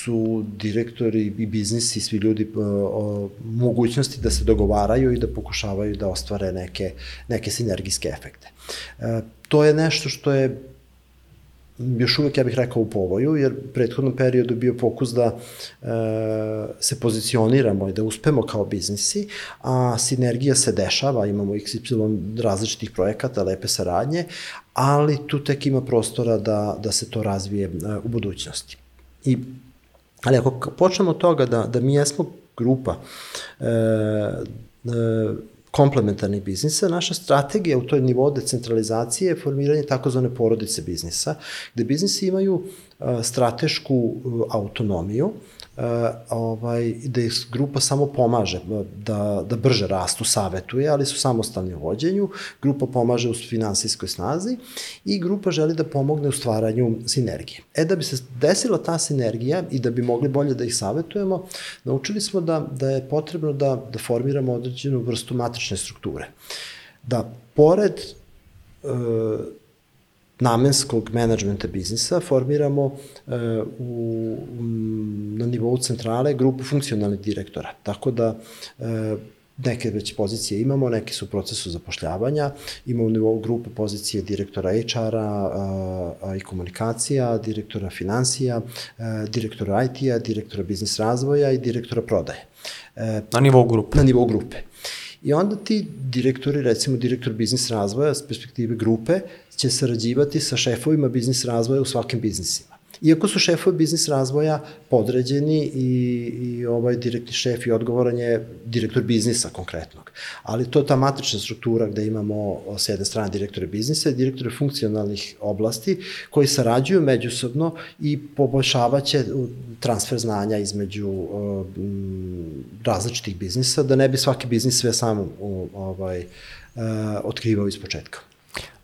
su direktori i biznis i svi ljudi o, o mogućnosti da se dogovaraju i da pokušavaju da ostvare neke, neke sinergijske efekte. E, to je nešto što je još uvek, ja bih rekao, u povoju, jer u prethodnom periodu bio fokus da e, se pozicioniramo i da uspemo kao biznisi, a sinergija se dešava, imamo XY različitih projekata, lepe saradnje, ali tu tek ima prostora da, da se to razvije e, u budućnosti. I, ali ako počnemo od toga da, da mi jesmo grupa e, e, komplementarnih biznisa, naša strategija u toj nivou decentralizacije je formiranje takozvane porodice biznisa, gde biznisi imaju stratešku autonomiju, Uh, ovaj, da ih grupa samo pomaže da, da brže rastu, savetuje, ali su samostalni u vođenju, grupa pomaže u finansijskoj snazi i grupa želi da pomogne u stvaranju sinergije. E da bi se desila ta sinergija i da bi mogli bolje da ih savetujemo, naučili smo da, da je potrebno da, da formiramo određenu vrstu matrične strukture. Da pored uh, namenskog menadžmenta biznisa formiramo uh, u, na nivou centrale grupu funkcionalnih direktora. Tako da uh, neke već pozicije imamo, neke su u procesu zapošljavanja, imamo u nivou grupe pozicije direktora HR-a i komunikacija, direktora financija, direktora IT-a, direktora biznis razvoja i direktora prodaje. Na nivou grupe? Na nivou grupe. I onda ti direktori, recimo direktor biznis razvoja s perspektive grupe, će sarađivati sa šefovima biznis razvoja u svakim biznisima. Iako su šefovi biznis razvoja podređeni i, i ovaj direktni šef i odgovoran je direktor biznisa konkretnog. Ali to je ta matrična struktura gde imamo s jedne strane direktore biznisa i direktore funkcionalnih oblasti koji sarađuju međusobno i poboljšavaće transfer znanja između um, različitih biznisa, da ne bi svaki biznis sve sam ovaj, uh, otkrivao iz početka.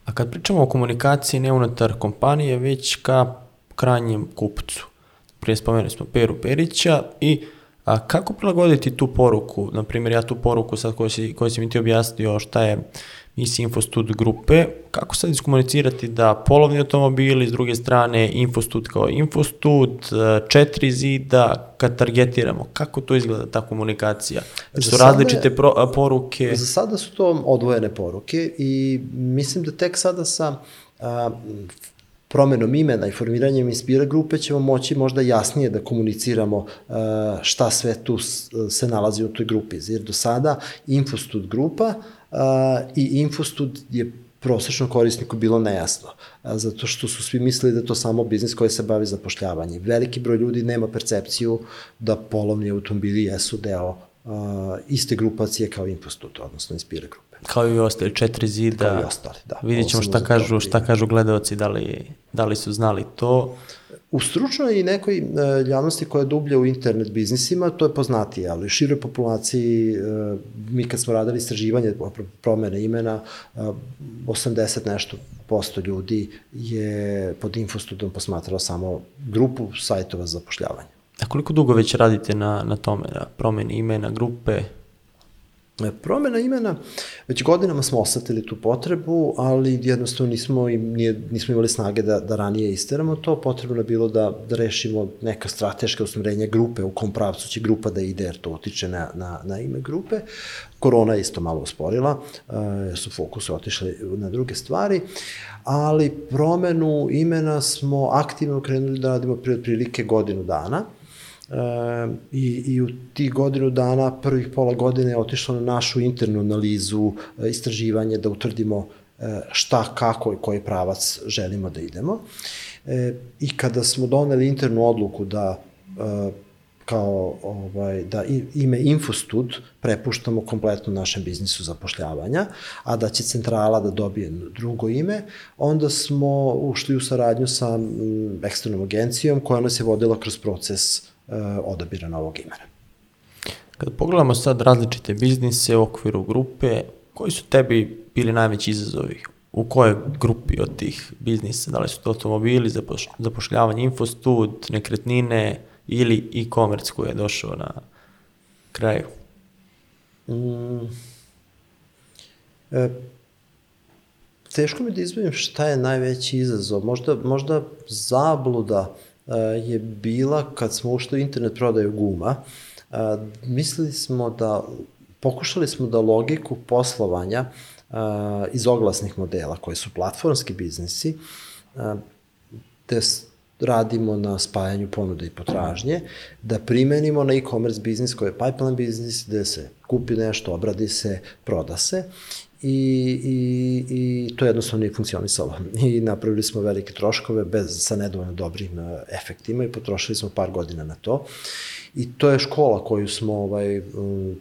A kad pričamo o komunikaciji ne unutar kompanije, već ka krajnjem kupcu. Prije spomenuli smo Peru Perića i a, kako prilagoditi tu poruku? Naprimjer, ja tu poruku sad koju si, koju si mi ti objasnio šta je misija Infostud grupe, kako sad iskomunicirati da polovni automobili, s druge strane Infostud kao Infostud, četiri zida, kad targetiramo, kako to izgleda ta komunikacija? Za su različite pro, poruke? Za sada su to odvojene poruke i mislim da tek sada sa a, promenom imena i formiranjem Inspira grupe ćemo moći možda jasnije da komuniciramo uh, šta sve tu se nalazi u toj grupi. Jer do sada Infostud grupa uh, i Infostud je prosečno korisniku bilo nejasno, zato što su svi mislili da je to samo biznis koji se bavi zapošljavanjem. Veliki broj ljudi nema percepciju da polovni automobili jesu deo uh, iste grupacije kao Infostud, odnosno Inspira grupa. Kao i ostali, četiri zida. Kao i ostali, da. Vidjet ćemo šta kažu, šta kažu gledalci, da li, da li su znali to. U stručnoj i nekoj uh, javnosti koja je dublja u internet biznisima, to je poznatije, ali široj populaciji, uh, mi kad smo radili istraživanje promene imena, uh, 80 nešto posto ljudi je pod infostudom posmatralo samo grupu sajtova za zapošljavanje. A koliko dugo već radite na, na tome, na promeni imena, grupe? E, promena imena, već godinama smo osetili tu potrebu, ali jednostavno nismo, nije, nismo imali snage da, da ranije isteramo to, potrebno je bilo da, da rešimo neka strateška usmrenja grupe, u kom pravcu će grupa da ide, jer to utiče na, na, na ime grupe. Korona je isto malo usporila, jer su fokuse otišli na druge stvari, ali promenu imena smo aktivno krenuli da radimo pre otprilike godinu dana, E, i, i u tih godinu dana, prvih pola godine je otišlo na našu internu analizu, e, istraživanje, da utvrdimo e, šta, kako i koji pravac želimo da idemo. E, I kada smo doneli internu odluku da e, kao ovaj, da ime Infostud prepuštamo kompletno našem biznisu zapošljavanja, a da će centrala da dobije drugo ime, onda smo ušli u saradnju sa eksternom agencijom koja nas je vodila kroz proces odabira novog imena. Kad pogledamo sad različite biznise u okviru grupe, koji su tebi bili najveći izazovi? U kojoj grupi od tih biznisa? Da li su to automobili, zapoš, zapošljavanje, infostud, nekretnine ili e-commerce koji je došao na kraju? Mm, e, teško mi da izbavim šta je najveći izazov. Možda, možda zabluda je bila kad smo ušli u internet prodaju guma. E, mislili smo da, pokušali smo da logiku poslovanja e, iz oglasnih modela, koji su platformski biznisi, te radimo na spajanju ponude i potražnje, da primenimo na e-commerce biznis koji je pipeline biznis, gde se kupi nešto, obradi se, proda se i, i, i to jednostavno nije funkcionisalo. I napravili smo velike troškove bez, sa nedovoljno dobrim e, efektima i potrošili smo par godina na to. I to je škola koju smo ovaj,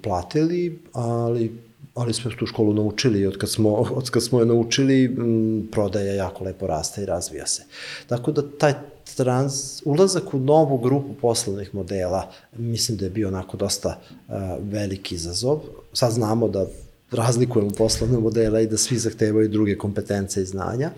platili, ali ali smo tu školu naučili i od kad smo, od kad smo je naučili, m, prodaja jako lepo raste i razvija se. Tako da taj trans, ulazak u novu grupu poslovnih modela, mislim da je bio onako dosta uh, veliki izazov. Sad znamo da razlikujemo poslovne modele i da svi zahtevaju druge kompetence i znanja.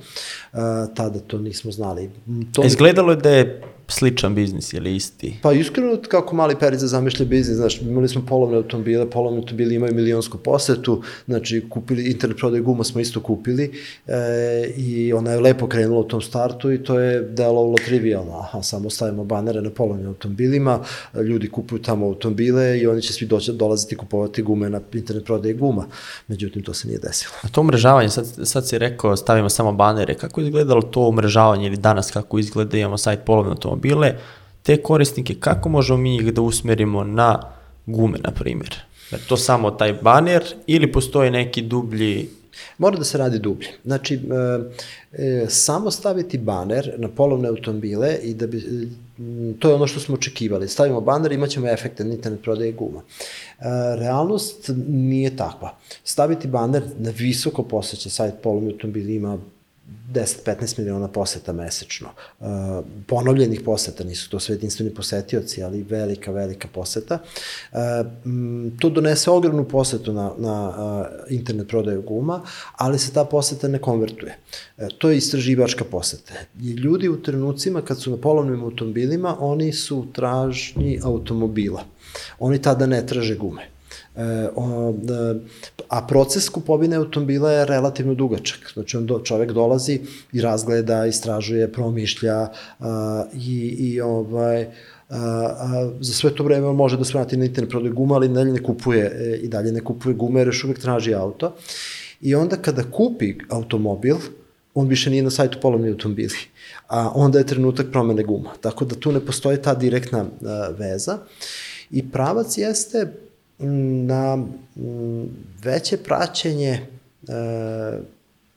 Uh, tada to nismo znali. To To... Izgledalo je da je sličan biznis ili isti? Pa iskreno, kako mali perica zamišlja biznis, znaš, imali smo polovne automobile, polovne automobili imaju milionsku posetu, znači kupili, internet prodaj guma smo isto kupili e, i ona je lepo krenula u tom startu i to je delovalo trivialno, aha, samo stavimo banere na polovnim automobilima, ljudi kupuju tamo automobile i oni će svi doći, dolaziti kupovati gume na internet prodaj guma, međutim to se nije desilo. A to umrežavanje, sad, sad si rekao stavimo samo banere, kako je izgledalo to umrežavanje ili danas kako izgleda, imamo sajt polovne automobile, te korisnike, kako možemo mi ih da usmerimo na gume, na primjer? Je to samo taj baner ili postoji neki dublji Mora da se radi dublje. Znači, e, e, samo staviti baner na polovne automobile i da bi, to je ono što smo očekivali. Stavimo baner, imat ćemo efekte na internet prodaje guma. E, realnost nije takva. Staviti baner na visoko poseća sajt polovne automobile ima 10-15 miliona poseta mesečno. Uh, ponovljenih poseta, nisu to sve jedinstveni posetioci, ali velika, velika poseta. Uh, to donese ogromnu posetu na, na uh, internet prodaju guma, ali se ta poseta ne konvertuje. To je istraživačka poseta. I ljudi u trenucima kad su na polovnim automobilima, oni su u tražnji automobila. Oni tada ne traže gume. E, o, da, a proces kupovine automobila je relativno dugačak. Znači, on do, čovek dolazi i razgleda, istražuje, promišlja a, i, i ovaj, a, a, za sve to vreme on može da se vrati na internet prodaju guma, ali dalje ne kupuje, e, i dalje ne kupuje gume, jer još uvek traži auto. I onda kada kupi automobil, on više nije na sajtu polovni automobili, a onda je trenutak promene guma. Tako da tu ne postoji ta direktna a, veza. I pravac jeste na mm, veće praćenje e,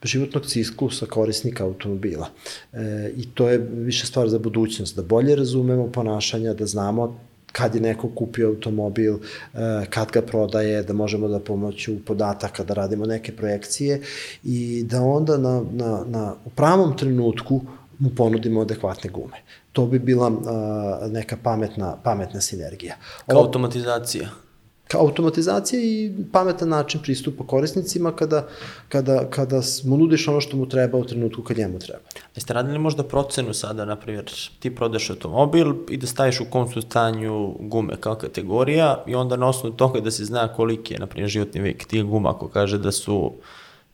životnog ciklusa korisnika automobila. E, I to je više stvar za budućnost, da bolje razumemo ponašanja, da znamo kad je neko kupio automobil, e, kad ga prodaje, da možemo da pomoću podataka da radimo neke projekcije i da onda na, na, na, u pravom trenutku mu ponudimo adekvatne gume. To bi bila neka pametna, pametna sinergija. kao automatizacija? Kao automatizacija i pametan način pristupa korisnicima kada, kada, kada mu nudiš ono što mu treba u trenutku kad njemu treba. Jeste radili možda procenu sada, na primjer, ti prodaš automobil i da staviš u kom su stanju gume kao kategorija i onda na osnovu toga da se zna koliki je, na primjer, životni vek tih guma, ako kaže da su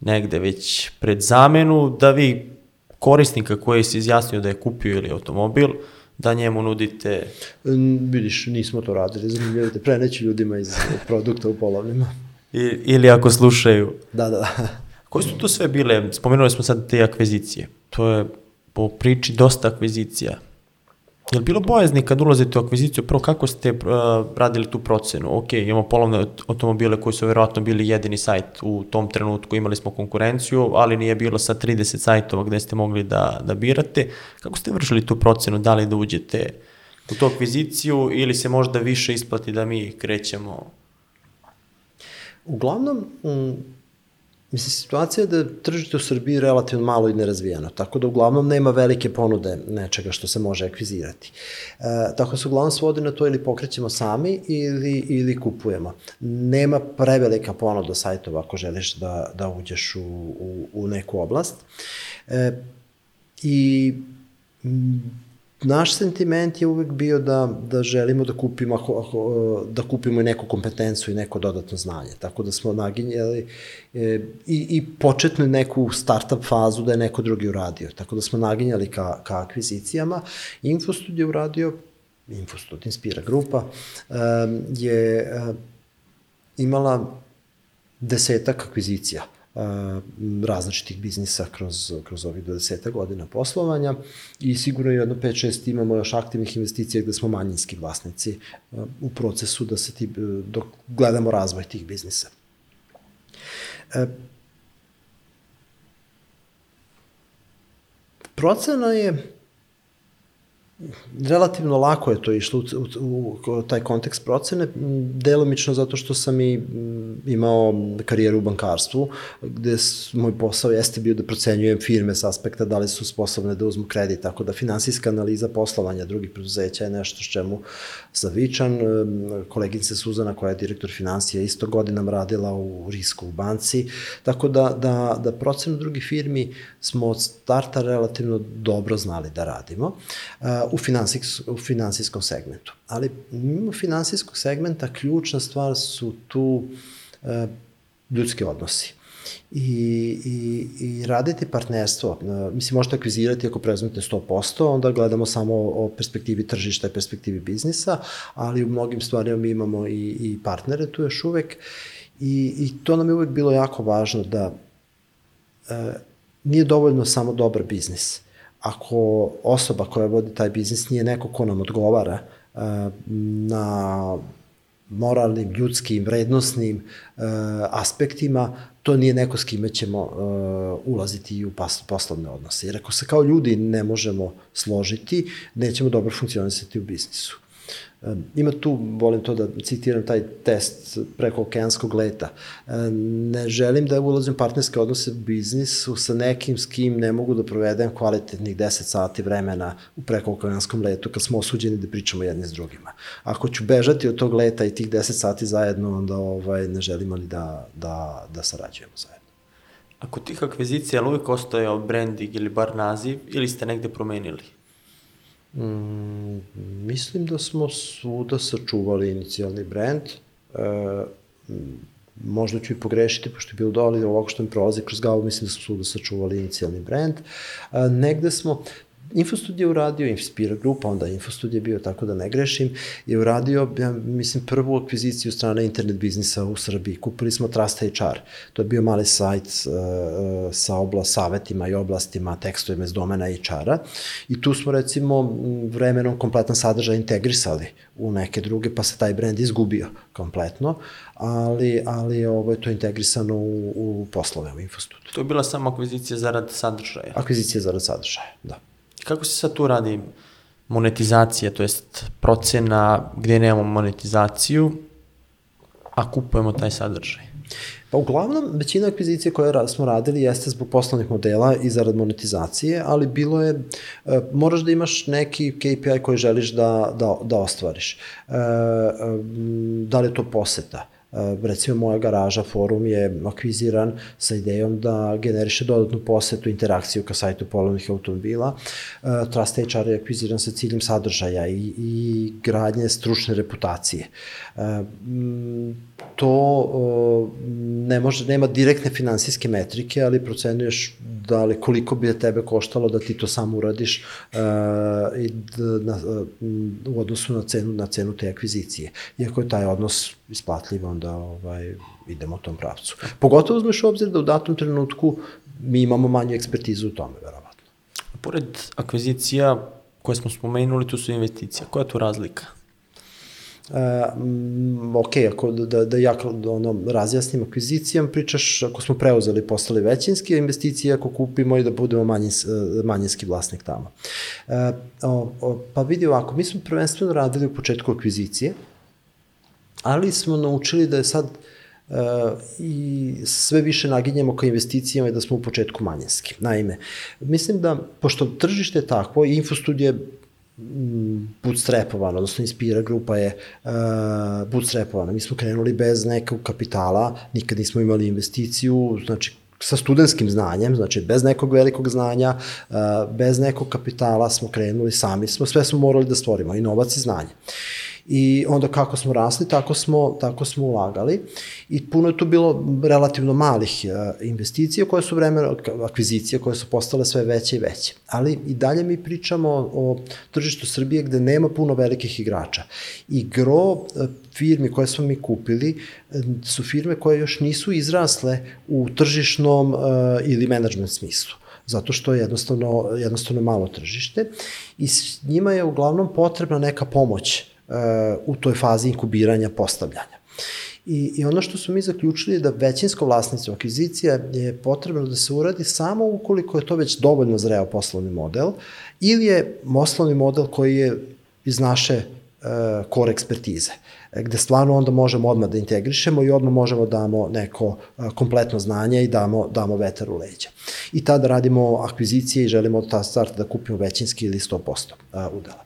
negde već pred zamenu, da vi korisnika koji se izjasnio da je kupio ili automobil, da njemu nudite... Vidiš, nismo to radili, zanimljivo te preneći ljudima iz produkta u polovnima. I, ili ako slušaju. Da, da, da. Koje su to sve bile? Spomenuli smo sad te akvizicije. To je po priči dosta akvizicija. Je li bilo bojazni kad ulazite u akviziciju, prvo kako ste uh, radili tu procenu? Ok, imamo polovne automobile koji su verovatno bili jedini sajt u tom trenutku, imali smo konkurenciju, ali nije bilo sa 30 sajtova gde ste mogli da, da birate. Kako ste vršili tu procenu, da li da uđete u tu akviziciju ili se možda više isplati da mi krećemo Uglavnom, mm, mislim, situacija je da tržište u Srbiji relativno malo i nerazvijeno, tako da uglavnom nema velike ponude nečega što se može akvizirati. E, tako da se uglavnom svodi na to ili pokrećemo sami ili, ili kupujemo. Nema prevelika ponuda sajtova ako želiš da, da uđeš u, u, u neku oblast. E, I naš sentiment je uvek bio da, da želimo da kupimo, ako, ako, da kupimo i neku kompetenciju i neko dodatno znanje. Tako da smo naginjali e, i, i početnu neku startup fazu da je neko drugi uradio. Tako da smo naginjali ka, ka akvizicijama. Infostud je uradio, Infostud Inspira grupa, e, je e, imala desetak akvizicija različitih biznisa kroz, kroz ovih 20 godina poslovanja i sigurno jedno 5-6 imamo još aktivnih investicija gde smo manjinski vlasnici u procesu da se ti, dok gledamo razvoj tih biznisa. E, procena je relativno lako je to išlo u, u, u taj kontekst procene, delomično zato što sam i imao karijeru u bankarstvu, gde moj posao jeste bio da procenjujem firme s aspekta da li su sposobne da uzmu kredit, tako da finansijska analiza poslovanja drugih preduzeća je nešto s čemu zavičan. Koleginica Suzana koja je direktor financija isto godinama radila u risku u banci, tako da, da, da procenu drugih firmi smo od starta relativno dobro znali da radimo u, finansijs, u finansijskom segmentu. Ali mimo finansijskog segmenta ključna stvar su tu e, ljudski odnosi. I, i, i raditi partnerstvo. E, mislim, možete akvizirati ako preuzmete 100%, onda gledamo samo o perspektivi tržišta i perspektivi biznisa, ali u mnogim stvarima mi imamo i, i partnere tu još uvek. I, I to nam je uvek bilo jako važno da e, nije dovoljno samo dobar biznis ako osoba koja vodi taj biznis nije neko ko nam odgovara uh, na moralnim, ljudskim, vrednostnim uh, aspektima, to nije neko s kime ćemo uh, ulaziti u poslovne odnose. Jer ako se kao ljudi ne možemo složiti, nećemo dobro funkcionisati u biznisu. Ima tu, volim to da citiram taj test preko okeanskog leta. Ne želim da ulazim partnerske odnose u biznisu sa nekim s kim ne mogu da provedem kvalitetnih 10 sati vremena u preko okeanskom letu kad smo osuđeni da pričamo jedni s drugima. Ako ću bežati od tog leta i tih 10 sati zajedno, onda ovaj, ne želimo li da, da, da sarađujemo zajedno. Ako tih akvizicija uvijek ostojao branding ili bar naziv ili ste negde promenili? Mm, mislim da smo svuda sačuvali inicijalni brand. E, možda ću i pogrešiti, pošto je bilo doli ovako što mi prolazi kroz glavu, mislim da smo svuda sačuvali inicijalni brand. E, negde smo, Infostud je uradio, Inspira grupa, onda Infostud je bio, tako da ne grešim, je uradio, ja, mislim, prvu akviziciju strane internet biznisa u Srbiji. Kupili smo Trust HR. To je bio mali sajt uh, sa obla, savetima i oblastima, tekstovima iz domena HR-a. I tu smo, recimo, vremenom kompletan sadržaj integrisali u neke druge, pa se taj brand izgubio kompletno, ali, ali ovo je to integrisano u, u poslove u Infostudu. To je bila samo akvizicija zarad sadržaja? Akvizicija zarad sadržaja, da. Kako se sad tu radi monetizacija, to jest procena gdje nemamo monetizaciju, a kupujemo taj sadržaj? Pa uglavnom, većina akvizicije koje smo radili jeste zbog poslovnih modela i zarad monetizacije, ali bilo je, e, moraš da imaš neki KPI koji želiš da, da, da ostvariš. E, e, da li je to poseta? Eh, recimo moja garaža forum je akviziran sa idejom da generiše dodatnu posetu, interakciju ka sajtu polovnih automobila. Eh, Trust HR je akviziran sa ciljem sadržaja i, i gradnje stručne reputacije. Eh, to ne može, nema direktne finansijske metrike, ali procenuješ da li koliko bi tebe koštalo da ti to sam uradiš uh, i da, na, uh, u odnosu na cenu na cenu te akvizicije. Iako je taj odnos isplatljiv, onda ovaj idemo u tom pravcu. Pogotovo uzmeš u obzir da u datom trenutku mi imamo manju ekspertizu u tome, verovatno. Pored akvizicija koje smo spomenuli, tu su investicija. Koja je tu razlika? Um, ok, ako da, da ja ono, razjasnim akvizicijom, pričaš ako smo preuzeli, postali većinski, a investicije ako kupimo i da budemo manjins, manjinski vlasnik tamo. Uh, o, o, pa vidi ovako, mi smo prvenstveno radili u početku akvizicije, ali smo naučili da je sad uh, i sve više naginjamo ka investicijama i da smo u početku manjinski. Naime, mislim da, pošto tržište je takvo, infostudije bootstrapovana, odnosno Inspira grupa je uh, bootstrapovana. Mi smo krenuli bez nekog kapitala, nikad nismo imali investiciju, znači sa studentskim znanjem, znači bez nekog velikog znanja, uh, bez nekog kapitala smo krenuli sami, smo sve smo morali da stvorimo, i novac i znanje. I onda kako smo rasli, tako smo, tako smo ulagali i puno je tu bilo relativno malih uh, investicija koje su vreme akvizicije koje su postale sve veće i veće. Ali i dalje mi pričamo o, tržištu Srbije gde nema puno velikih igrača. I gro uh, firmi koje smo mi kupili uh, su firme koje još nisu izrasle u tržišnom ili menadžment smislu zato što je jednostavno, jednostavno malo tržište i njima je uglavnom potrebna neka pomoć u toj fazi inkubiranja, postavljanja. I, I ono što smo mi zaključili je da većinsko vlasništvo akvizicija je potrebno da se uradi samo ukoliko je to već dovoljno zreo poslovni model ili je poslovni model koji je iz naše uh, core ekspertize gde stvarno onda možemo odmah da integrišemo i odmah možemo da damo neko uh, kompletno znanje i damo, damo vetar u leđa. I tada radimo akvizicije i želimo od ta starta da kupimo većinski ili 100% uh, udela.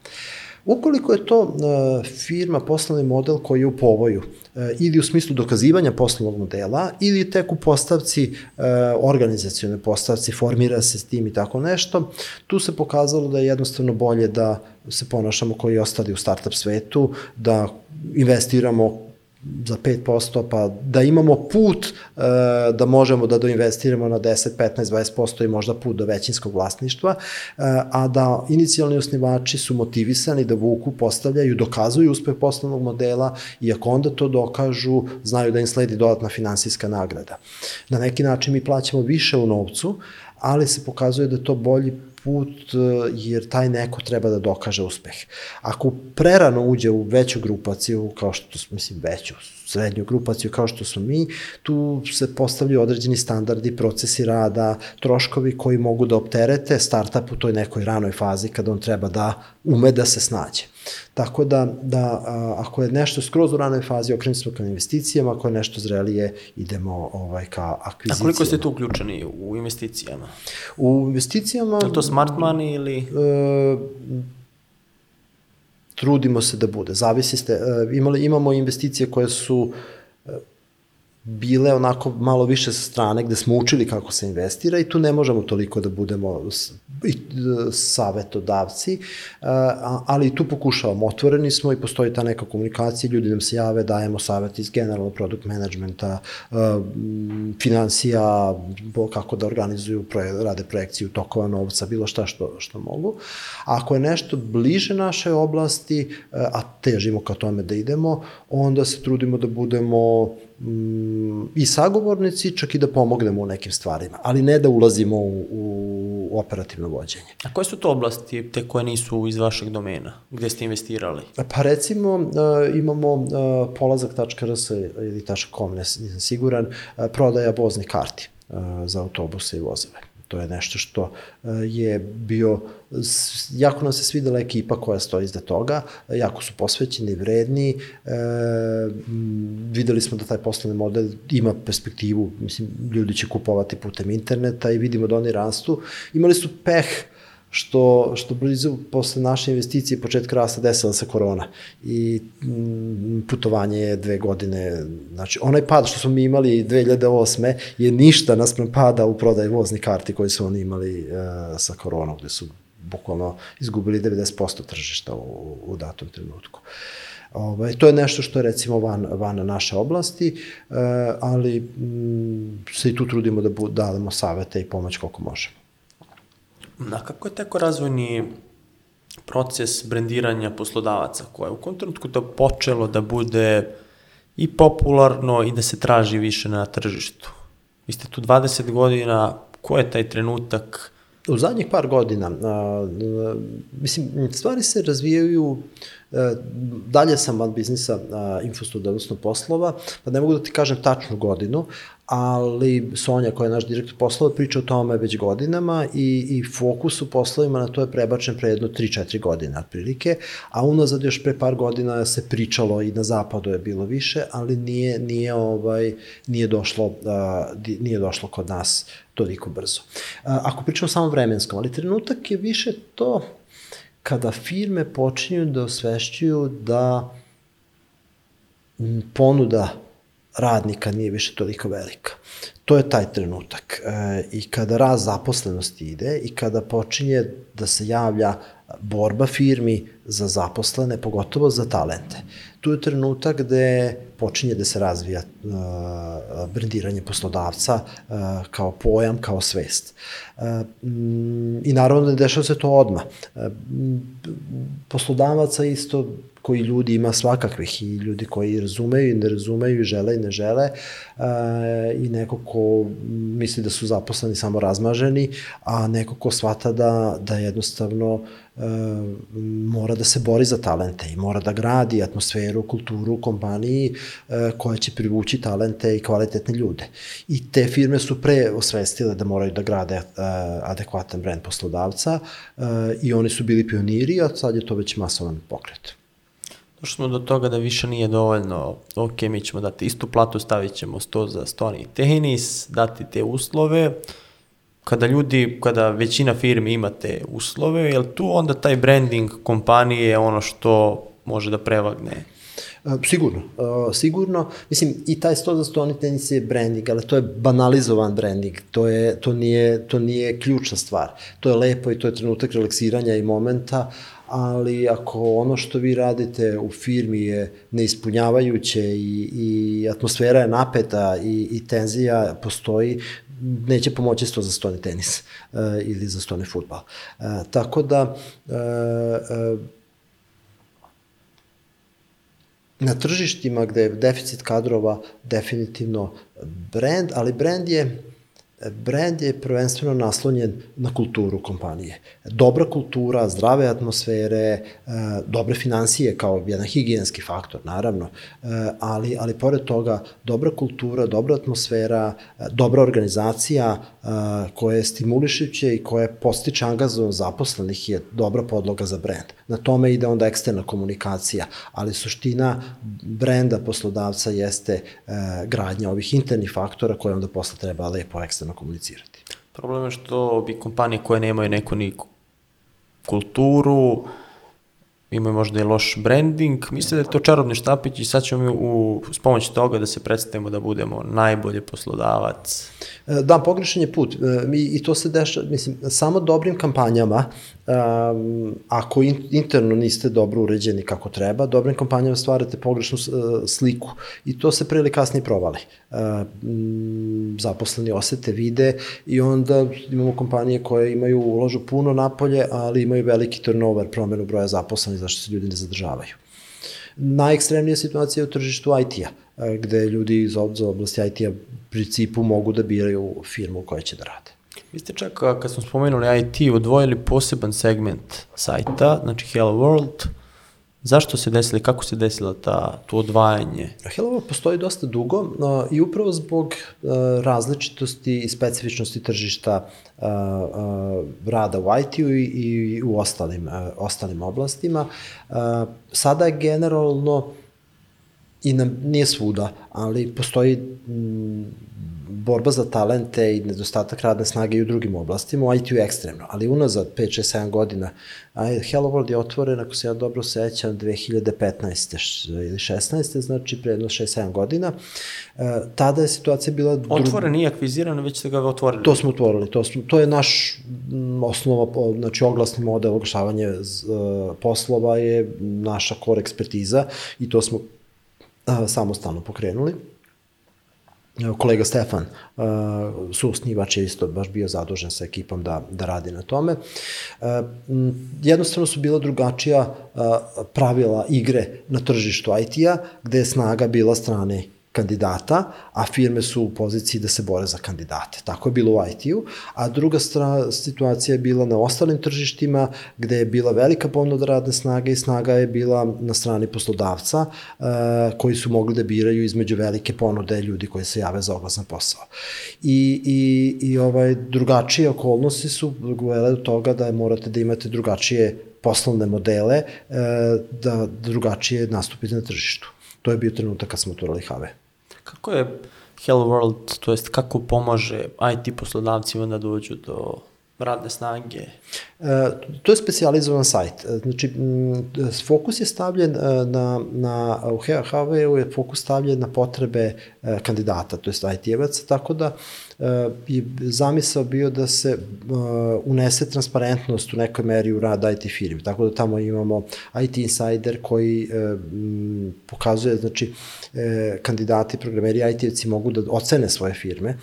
Ukoliko je to uh, firma, poslovni model koji je u povoju, uh, ili u smislu dokazivanja poslovnog modela, ili tek u postavci, uh, organizacijone postavci, formira se s tim i tako nešto, tu se pokazalo da je jednostavno bolje da se ponašamo koji ostali u startup svetu, da investiramo za 5%, pa da imamo put e, da možemo da doinvestiramo na 10, 15, 20% i možda put do većinskog vlasništva, e, a da inicijalni osnivači su motivisani da vuku, postavljaju, dokazuju uspeh poslovnog modela i ako onda to dokažu, znaju da im sledi dodatna finansijska nagrada. Na neki način mi plaćamo više u novcu, ali se pokazuje da to bolji put e, jer taj neko treba da dokaže uspeh. Ako prerano uđe u veću grupaciju, kao što smo, mislim, veću, srednju grupaciju kao što smo mi, tu se postavljaju određeni standardi, procesi rada, troškovi koji mogu da opterete startup u toj nekoj ranoj fazi kada on treba da ume da se snađe. Tako da, da a, ako je nešto skroz u ranoj fazi, okrenemo smo ka investicijama, ako je nešto zrelije, idemo ovaj, ka akvizicijama. A koliko ste tu uključeni u investicijama? U investicijama... Je to smart money ili... E, trudimo se da bude. Zavisi ste, e, imali, imamo investicije koje su bile onako malo više sa strane gde smo učili kako se investira i tu ne možemo toliko da budemo i e, savetodavci, e, ali tu pokušavamo. Otvoreni smo i postoji ta neka komunikacija, ljudi nam se jave, dajemo savet iz generalnog produkt managementa, e, financija, kako da organizuju, rade projekciju tokova novca, bilo šta što, što mogu. Ako je nešto bliže našoj oblasti, a težimo ka tome da idemo, onda se trudimo da budemo i sagovornici, čak i da pomognemo u nekim stvarima, ali ne da ulazimo u, u operativno vođenje. A koje su to oblasti, te koje nisu iz vašeg domena, gde ste investirali? Pa recimo uh, imamo uh, polazak.rs ili .com, nisam siguran, uh, prodaja voznih karti za autobuse i vozove. To je nešto što e, je bio, jako nam se svidela ekipa koja stoji iza toga, jako su posvećeni, vredni, e, videli smo da taj poslovni model ima perspektivu, mislim, ljudi će kupovati putem interneta i vidimo da oni rastu. Imali su peh, što, što blizu posle naše investicije početka rasta desila se korona i mm, putovanje je dve godine, znači onaj pad što smo mi imali 2008. je ništa naspram pada u prodaju voznih karti koji su oni imali uh, sa koronom, gde su bukvalno izgubili 90% tržišta u, u datom trenutku. Ovaj, to je nešto što je recimo van, van naše oblasti, uh, ali mm, se i tu trudimo da bu, dademo savete i pomoć koliko možemo. Na kako je teko razvojni proces brendiranja poslodavaca koje u kom trenutku to počelo da bude i popularno i da se traži više na tržištu? Vi ste tu 20 godina, ko je taj trenutak? U zadnjih par godina, a, a, mislim, stvari se razvijaju E, dalje sam van biznisa infostud, odnosno poslova, pa ne mogu da ti kažem tačnu godinu, ali Sonja koja je naš direktor poslova priča o tome već godinama i, i fokus u poslovima na to je prebačen pre jedno 3-4 godine otprilike, a unazad još pre par godina se pričalo i na zapadu je bilo više, ali nije, nije, ovaj, nije, došlo, a, nije došlo kod nas toliko brzo. A, ako pričamo samo vremenskom, ali trenutak je više to kada firme počinju da osvešćuju da ponuda radnika nije više toliko velika. To je taj trenutak. E, I kada raz zaposlenosti ide i kada počinje da se javlja borba firmi za zaposlene, pogotovo za talente. Tu je trenutak gde počinje da se razvija uh, brendiranje poslodavca uh, kao pojam, kao svest. Uh, I naravno da dešava se to odma. Uh, poslodavaca isto koji ljudi ima svakakvih i ljudi koji razumeju i ne razumeju i žele i ne žele uh, i neko ko misli da su zaposleni samo razmaženi, a neko ko shvata da, da jednostavno uh, mora da se bori za talente i mora da gradi atmosferu, kulturu u kompaniji uh, koja će privući talente i kvalitetne ljude. I te firme su pre osvestile da moraju da grade uh, adekvatan brand poslodavca uh, i oni su bili pioniri, a sad je to već masovan pokret. Došli smo do toga da više nije dovoljno, ok, mi ćemo dati istu platu, stavit ćemo sto za stoni tenis, dati te uslove, kada ljudi, kada većina firmi ima te uslove, jel tu onda taj branding kompanije ono što može da prevagne? E, sigurno, uh, sigurno. Mislim, i taj 100 za 100 tenis je branding, ali to je banalizovan branding. To, je, to, nije, to nije ključna stvar. To je lepo i to je trenutak relaksiranja i momenta, ali ako ono što vi radite u firmi je neispunjavajuće i, i atmosfera je napeta i, i tenzija postoji, neće pomoći sto za stoni tenis uh, ili za stoni futbal. Uh, tako da uh, uh, na tržištima gde je deficit kadrova definitivno brand, ali brand je brand je prvenstveno naslonjen na kulturu kompanije. Dobra kultura, zdrave atmosfere, e, dobre financije kao jedan higijenski faktor, naravno, e, ali, ali pored toga dobra kultura, dobra atmosfera, e, dobra organizacija koja je stimulišuće i koja postiče angažovano zaposlenih je dobra podloga za brand. Na tome ide onda eksterna komunikacija, ali suština brenda poslodavca jeste gradnja ovih internih faktora koje onda posle treba lepo eksterno komunicirati. Problem je što bi kompanije koje nemaju neku ni kulturu, imaju možda i loš branding, misle da je to čarobni štapić i sad ćemo mi u, s pomoć toga da se predstavimo da budemo najbolji poslodavac. E, da, pogrešan je put. E, mi, I to se dešava, mislim, samo dobrim kampanjama, um, ako in, interno niste dobro uređeni kako treba, dobrim kampanjama stvarate pogrešnu uh, sliku i to se pre ili kasnije provali. Um, zaposleni osete, vide i onda imamo kompanije koje imaju, uložu puno napolje, ali imaju veliki turnover, promenu broja zaposlenih zašto se ljudi ne zadržavaju. Najekstremnija situacija je u tržištu IT-a, gde ljudi iz oblasti IT-a principu mogu da biraju firmu koja će da rade. Vi ste čak, kad smo spomenuli IT, odvojili poseban segment sajta, znači Hello World. Zašto se desili, kako se desilo ta, to odvajanje? Hello World postoji dosta dugo uh, i upravo zbog uh, različitosti i specifičnosti tržišta uh, uh, rada u IT-u i, i u ostalim, uh, ostalim oblastima. Uh, sada je generalno i na, nije svuda, ali postoji m, borba za talente i nedostatak radne snage i u drugim oblastima, u IT-u ekstremno, ali unazad 5, 6, 7 godina, Hello World je otvoren, ako se ja dobro sećam, 2015. ili 16. znači pre jedno 6, 7 godina, e, tada je situacija bila... Dru... Otvoren, nije akviziran, već ste ga otvorili. To smo otvorili, to, smo, to je naš osnova, znači oglasni model oglašavanja e, poslova je naša core ekspertiza i to smo samostalno pokrenuli kolega Stefan, uh, suosnivač je isto baš bio zadužen sa ekipom da, da radi na tome. Uh, jednostavno su bila drugačija uh, pravila igre na tržištu IT-a, gde je snaga bila strane kandidata, a firme su u poziciji da se bore za kandidate. Tako je bilo u IT-u, a druga stra, situacija je bila na ostalim tržištima gde je bila velika ponuda radne snage i snaga je bila na strani poslodavca e, koji su mogli da biraju između velike ponude ljudi koji se jave za oglas na posao. I, i, i ovaj, drugačije okolnosti su gledali do toga da morate da imate drugačije poslovne modele e, da drugačije nastupite na tržištu. To je bio trenutak kad smo otvorili Have. Kako je Hello World, to jest kako pomaže IT poslodavcima da dođu do radne snage? E, to je specializovan sajt. E, znači, fokus je stavljen e, na, na u HV-u je fokus stavljen na potrebe e, kandidata, to jest IT-evaca, tako da je zamisao bio da se e, unese transparentnost u nekoj meri u rad IT firmi. Tako da tamo imamo IT Insider koji e, m, pokazuje, znači, e, kandidati, programeri, IT-evci mogu da ocene svoje firme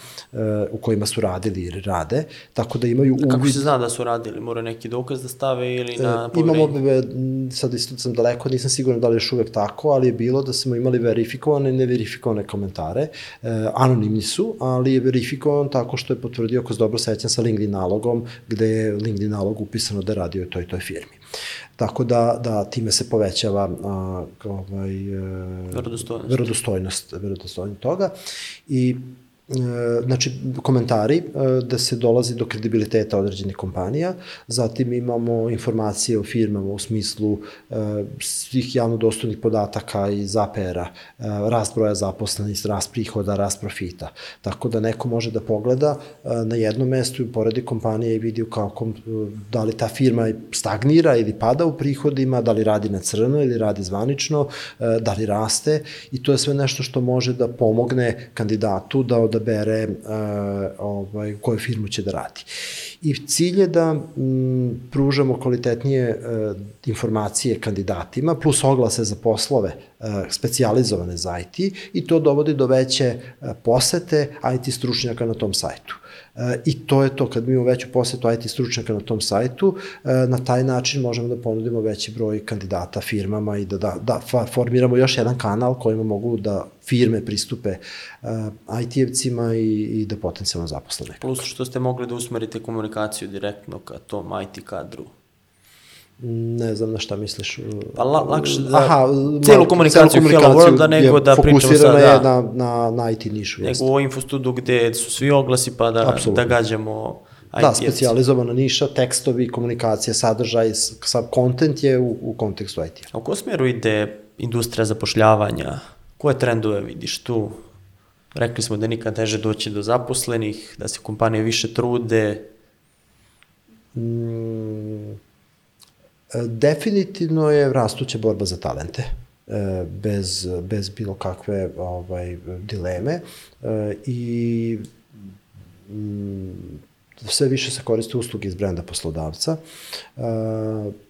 u kojima su radili ili rade, tako da imaju uvid... Kako se zna da su radili? Mora neki dokaz da stave ili na E, imamo, sad isto sam daleko, nisam siguran da li je još uvek tako, ali je bilo da smo imali verifikovane i neverifikovane komentare. Anonimni su, ali je verifikovan tako što je potvrdio, ako se dobro sećam, sa LinkedIn nalogom, gde je LinkedIn nalog upisano da je radio u toj toj firmi. Tako da, da time se povećava a, ovaj, e, Verodostojnost. verodostojnost, verodostojnost toga. I znači komentari e, da se dolazi do kredibiliteta određenih kompanija, zatim imamo informacije o firmama u smislu e, svih javno dostupnih podataka iz APR-a, e, rast broja zaposlenih, rast prihoda, rast profita. Tako da neko može da pogleda e, na jednom mestu i poredi kompanije i vidi kako, e, da li ta firma stagnira ili pada u prihodima, da li radi na crno ili radi zvanično, e, da li raste i to je sve nešto što može da pomogne kandidatu da odabere ovaj, koju firmu će da radi. I cilj je da m, pružamo kvalitetnije uh, informacije kandidatima, plus oglase za poslove uh, specializovane za IT i to dovodi do veće uh, posete IT stručnjaka na tom sajtu. E, I to je to, kad mi imamo veću posetu IT stručnjaka na tom sajtu, e, na taj način možemo da ponudimo veći broj kandidata firmama i da, da, da formiramo još jedan kanal kojima mogu da firme pristupe uh, IT-evcima i, i da potencijalno zaposle nekog. Plus što ste mogli da usmerite komunikaciju direktno ka tom IT kadru. Ne znam na šta misliš. uh, Pa la, lakše da Aha, cijelu ma- komunikaciju celu Hello Worlda nego da pričamo fokusirana sad, je da. na, na, na IT nišu. Nego Jeste. u Infostudu gde su svi oglasi pa da, Apsolutno. da gađamo Da, IT-evce. specializovana niša, tekstovi, komunikacija, sadržaj, s- sa kontent je u, u kontekstu IT-a. A u kom smjeru ide industrija zapošljavanja? Koje trendove vidiš tu? Rekli smo da nikad teže doći do zaposlenih, da se kompanije više trude. Mm, definitivno je rastuća borba za talente e, bez, bez bilo kakve ovaj, dileme e, i mm, sve više se koriste usluge iz brenda poslodavca, e,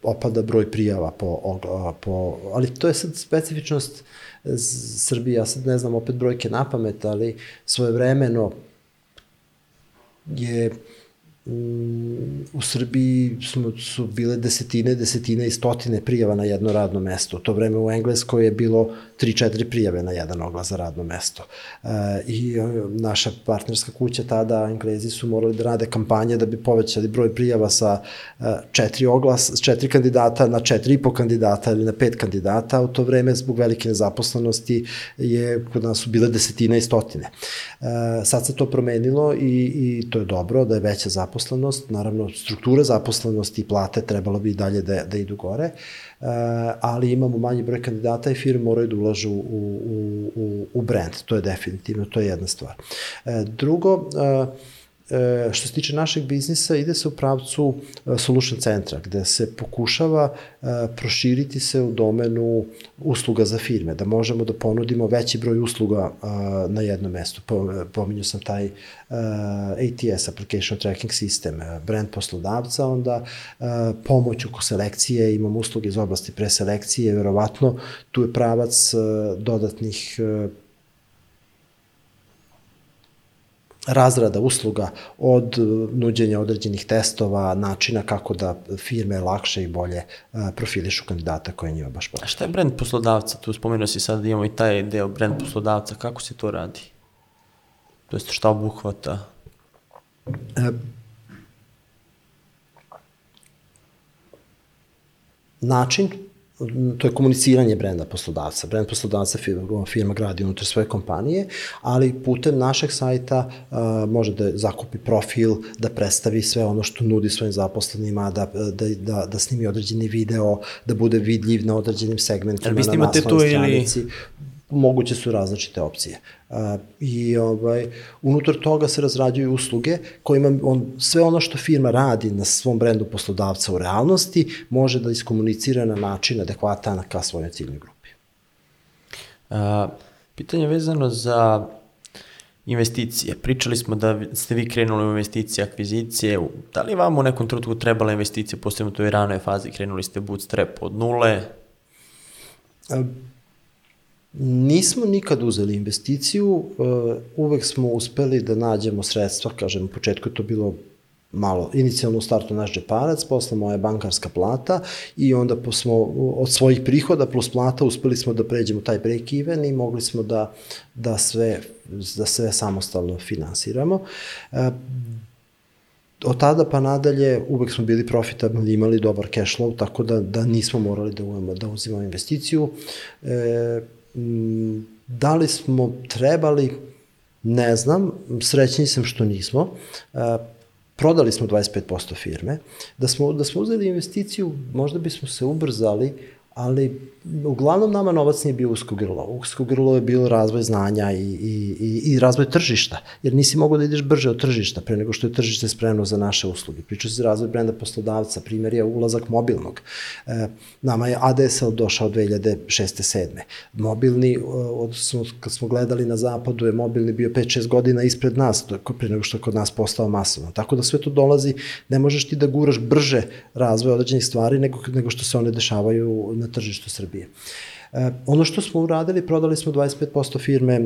opada broj prijava po, po, ali to je sad specifičnost Srbije, ja sad ne znam opet brojke na pamet, ali svojevremeno je u Srbiji smo, su bile desetine, desetine i stotine prijava na jedno radno mesto. U to vreme u Engleskoj je bilo 3-4 prijave na jedan oglas za radno mesto. E, I e, naša partnerska kuća tada, Englezi su morali da rade kampanje da bi povećali broj prijava sa e, četiri oglas, s četiri kandidata na četiri i po kandidata ili na pet kandidata. U to vreme zbog velike nezaposlenosti je kod nas su bile desetine i stotine. E, sad se to promenilo i, i to je dobro da je veća zaposlenost. Naravno, struktura zaposlenosti i plate trebalo bi i dalje da, da idu gore, e, ali imamo manji broj kandidata i firme moraju da ulažu u, u, u, u brand. To je definitivno, to je jedna stvar. E, drugo, e, E, što se tiče našeg biznisa, ide se u pravcu e, solution centra, gde se pokušava e, proširiti se u domenu usluga za firme, da možemo da ponudimo veći broj usluga e, na jednom mestu. Po, pominju sam taj e, ATS, Application Tracking System, e, brand poslodavca, onda e, pomoć oko selekcije, imamo usluge iz oblasti preselekcije, verovatno tu je pravac e, dodatnih e, razrada usluga od uh, nuđenja određenih testova, načina kako da firme lakše i bolje uh, profilišu kandidata koje njima baš A potrebno. šta je brand poslodavca? Tu spomenuo si sad da imamo i taj deo brand poslodavca. Kako se to radi? To jest šta obuhvata? način to je komuniciranje brenda poslodavca. Brend poslodavca firma, firma gradi unutar svoje kompanije, ali putem našeg sajta uh, može da zakupi profil, da predstavi sve ono što nudi svojim zaposlenima, da, da, da, da snimi određeni video, da bude vidljiv na određenim segmentima na naslovnoj to ili- stranici. Moguće su različite opcije. I ovaj, unutar toga se razrađuju usluge kojima on, sve ono što firma radi na svom brendu poslodavca u realnosti može da iskomunicira na način adekvatan ka svojoj ciljnoj grupi. A, pitanje vezano za investicije. Pričali smo da ste vi krenuli u investicije, akvizicije. Da li vam u nekom trenutku trebala investicija, posebno u toj ranoj fazi, krenuli ste bootstrap od nule? Nismo nikad uzeli investiciju, uh, uvek smo uspeli da nađemo sredstva, kažem, u početku je to bilo malo, inicijalno u startu naš džeparac, posle moja bankarska plata i onda smo od svojih prihoda plus plata uspeli smo da pređemo taj break even i mogli smo da, da, sve, da sve samostalno finansiramo. Uh, od tada pa nadalje uvek smo bili profitabilni, imali dobar cash flow, tako da, da nismo morali da, uvemo, da uzimamo investiciju. E, da li smo trebali, ne znam, srećni sam što nismo. E, prodali smo 25% firme. Da smo, da smo uzeli investiciju, možda bismo se ubrzali, ali uglavnom nama novac nije bio usko grlo. Usko grlo je bilo razvoj znanja i, i, i, i razvoj tržišta, jer nisi mogao da ideš brže od tržišta pre nego što je tržište spremno za naše usluge. Priča se razvoj brenda poslodavca, primjer je ulazak mobilnog. E, nama je ADSL došao 2006. 7. Mobilni, e, odnosno kad smo gledali na zapadu, je mobilni bio 5-6 godina ispred nas, pre nego što je kod nas postao masovno. Tako da sve to dolazi, ne možeš ti da guraš brže razvoj određenih stvari nego, nego što se one dešavaju na tržištu Srbije. E, ono što smo uradili, prodali smo 25% firme e,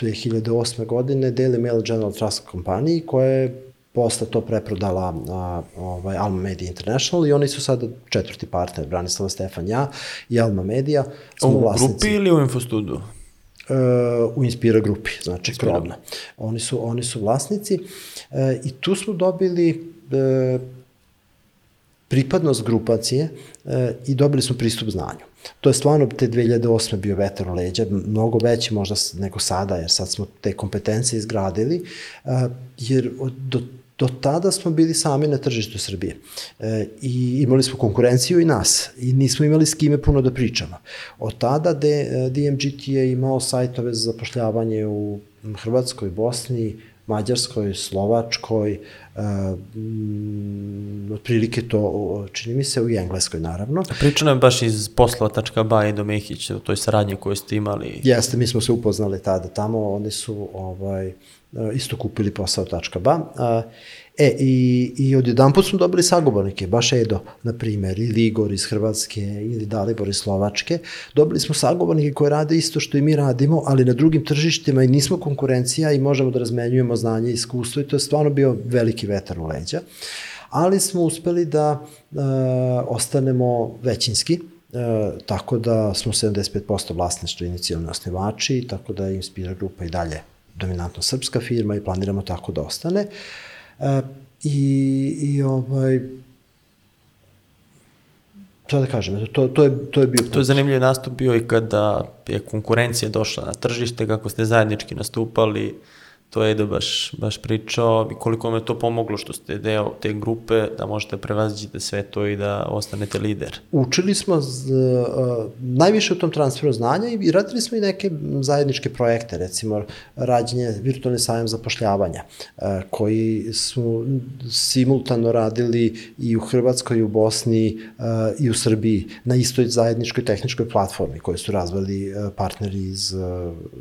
2008. godine Daily Mail General Trust kompaniji koja je posle to preprodala a, ovaj, Alma Media International i oni su sada četvrti partner, Branislava Stefan, ja i Alma Media. Smo U vlasnici grupi ili u Infostudu? e, u Inspira grupi, znači krovna. Oni su, oni su vlasnici e, i tu smo dobili e, pripadnost grupacije e, i dobili smo pristup znanju. To je stvarno te 2008. bio vetar u leđa, mnogo veći možda nego sada, jer sad smo te kompetencije izgradili, e, jer do, do tada smo bili sami na tržištu Srbije e, i imali smo konkurenciju i nas i nismo imali s kime puno da pričamo. Od tada de, DMGT je imao sajtove za zapošljavanje u Hrvatskoj, Bosni, Mađarskoj, Slovačkoj, uh, mm, otprilike to, čini mi se, u Engleskoj, naravno. Priča nam baš iz poslova.ba i do Mehić, o toj saradnji koju ste imali. Jeste, mi smo se upoznali tada tamo, oni su ovaj, e, isto kupili posao .ba. E, i, i odjedan put smo dobili sagovornike, baš Edo, na primer, ili Igor iz Hrvatske, ili Dalibor iz Slovačke. Dobili smo sagovornike koji rade isto što i mi radimo, ali na drugim tržištima i nismo konkurencija i možemo da razmenjujemo znanje i iskustvo i to je stvarno bio veliki vetar u leđa. Ali smo uspeli da e, ostanemo većinski, E, tako da smo 75% vlasništvo inicijalni osnivači, tako da je Inspira grupa i dalje dominantno srpska firma i planiramo tako da ostane. E, i, i ovaj, šta da kažem, to, to, je, to je bio To je zanimljiv nastup bio i kada je konkurencija došla na tržište, kako ste zajednički nastupali, to je Edo baš, baš pričao i koliko vam je to pomoglo što ste deo te grupe, da možete prevaziđite sve to i da ostanete lider. Učili smo z, uh, najviše u tom transferu znanja i radili smo i neke zajedničke projekte, recimo rađenje virtualni sajam zapošljavanja, uh, koji su simultano radili i u Hrvatskoj, i u Bosni, uh, i u Srbiji, na istoj zajedničkoj tehničkoj platformi koju su razvili uh, partneri iz,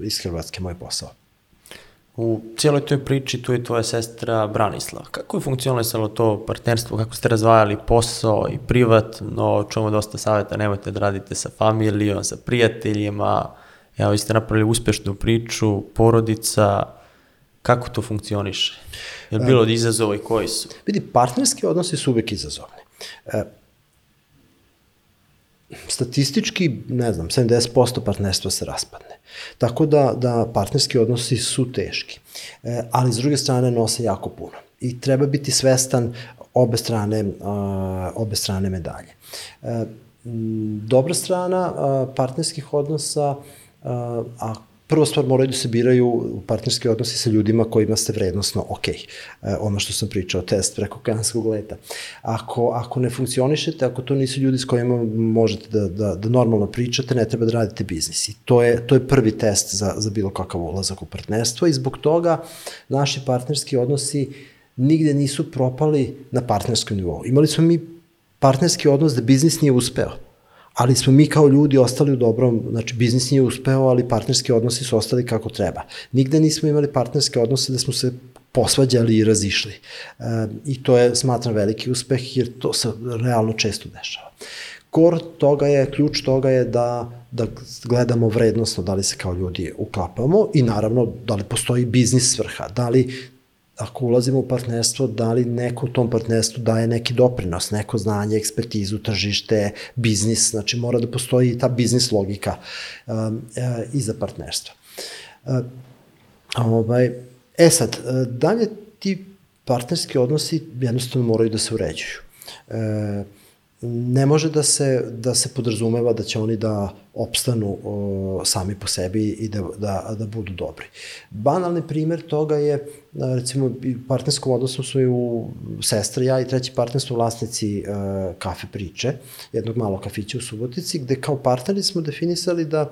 iz Hrvatske, moj posao. U cijeloj toj priči tu je tvoja sestra Branislava. Kako je funkcionalisalo to partnerstvo? Kako ste razvajali posao i privatno? Čujemo dosta savjeta, nemojte da radite sa familijom, sa prijateljima. Evo, vi ste napravili uspešnu priču, porodica. Kako to funkcioniše? Je li bilo od izazova i koji su? Vidi, partnerski odnosi su uvek izazovni. E, statistički, ne znam, 70% partnerstva se raspadne. Tako da, da partnerski odnosi su teški. E, ali s druge strane nose jako puno. I treba biti svestan obe strane, a, obe strane medalje. E, dobra strana a, partnerskih odnosa, a, a prva stvar moraju da se biraju partnerski odnosi sa ljudima kojima ste vrednostno ok. E, ono što sam pričao, test preko kanskog leta. Ako, ako ne funkcionišete, ako to nisu ljudi s kojima možete da, da, da normalno pričate, ne treba da radite biznis. I to je, to je prvi test za, za bilo kakav ulazak u partnerstvo i zbog toga naši partnerski odnosi nigde nisu propali na partnerskom nivou. Imali smo mi partnerski odnos da biznis nije uspeo ali smo mi kao ljudi ostali u dobrom, znači biznis nije uspeo, ali partnerski odnosi su ostali kako treba. Nigde nismo imali partnerske odnose da smo se posvađali i razišli. E, I to je, smatram, veliki uspeh, jer to se realno često dešava. Kor toga je, ključ toga je da, da gledamo vrednostno da li se kao ljudi uklapamo i naravno da li postoji biznis svrha, da li ako ulazimo u partnerstvo, da li neko u tom partnerstvu daje neki doprinos, neko znanje, ekspertizu, tržište, biznis, znači mora da postoji ta biznis logika um, e, iza partnerstva. Uh, ovaj, e sad, e, dalje ti partnerski odnosi jednostavno moraju da se uređuju. E, ne može da se, da se podrazumeva da će oni da opstanu o, sami po sebi i da, da, da budu dobri. Banalni primer toga je, recimo, partnerskom odnosu su i u sestra, ja i treći partner su vlasnici e, kafe priče, jednog malog kafića u Subotici, gde kao partneri smo definisali da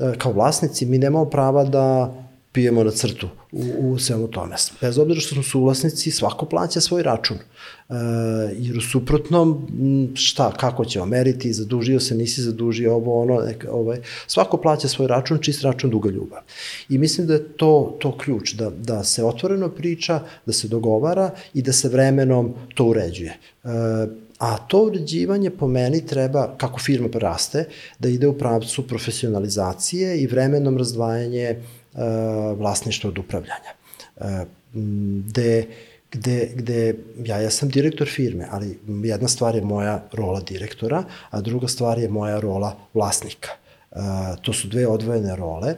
e, kao vlasnici mi nemamo prava da pijemo na crtu u, u svemu tome. Bez obzira što smo suvlasnici, svako plaća svoj račun. E, jer u suprotnom, šta, kako ćemo meriti, zadužio se, nisi zadužio, ovo, ono, neka, ovaj, svako plaća svoj račun, čist račun, duga ljubav. I mislim da je to, to ključ, da, da se otvoreno priča, da se dogovara i da se vremenom to uređuje. E, A to uređivanje po meni treba, kako firma raste, da ide u pravcu profesionalizacije i vremenom razdvajanje vlasništva od upravljanja. E, gde, gde, gde ja, ja sam direktor firme, ali jedna stvar je moja rola direktora, a druga stvar je moja rola vlasnika. Uh, to su dve odvojene role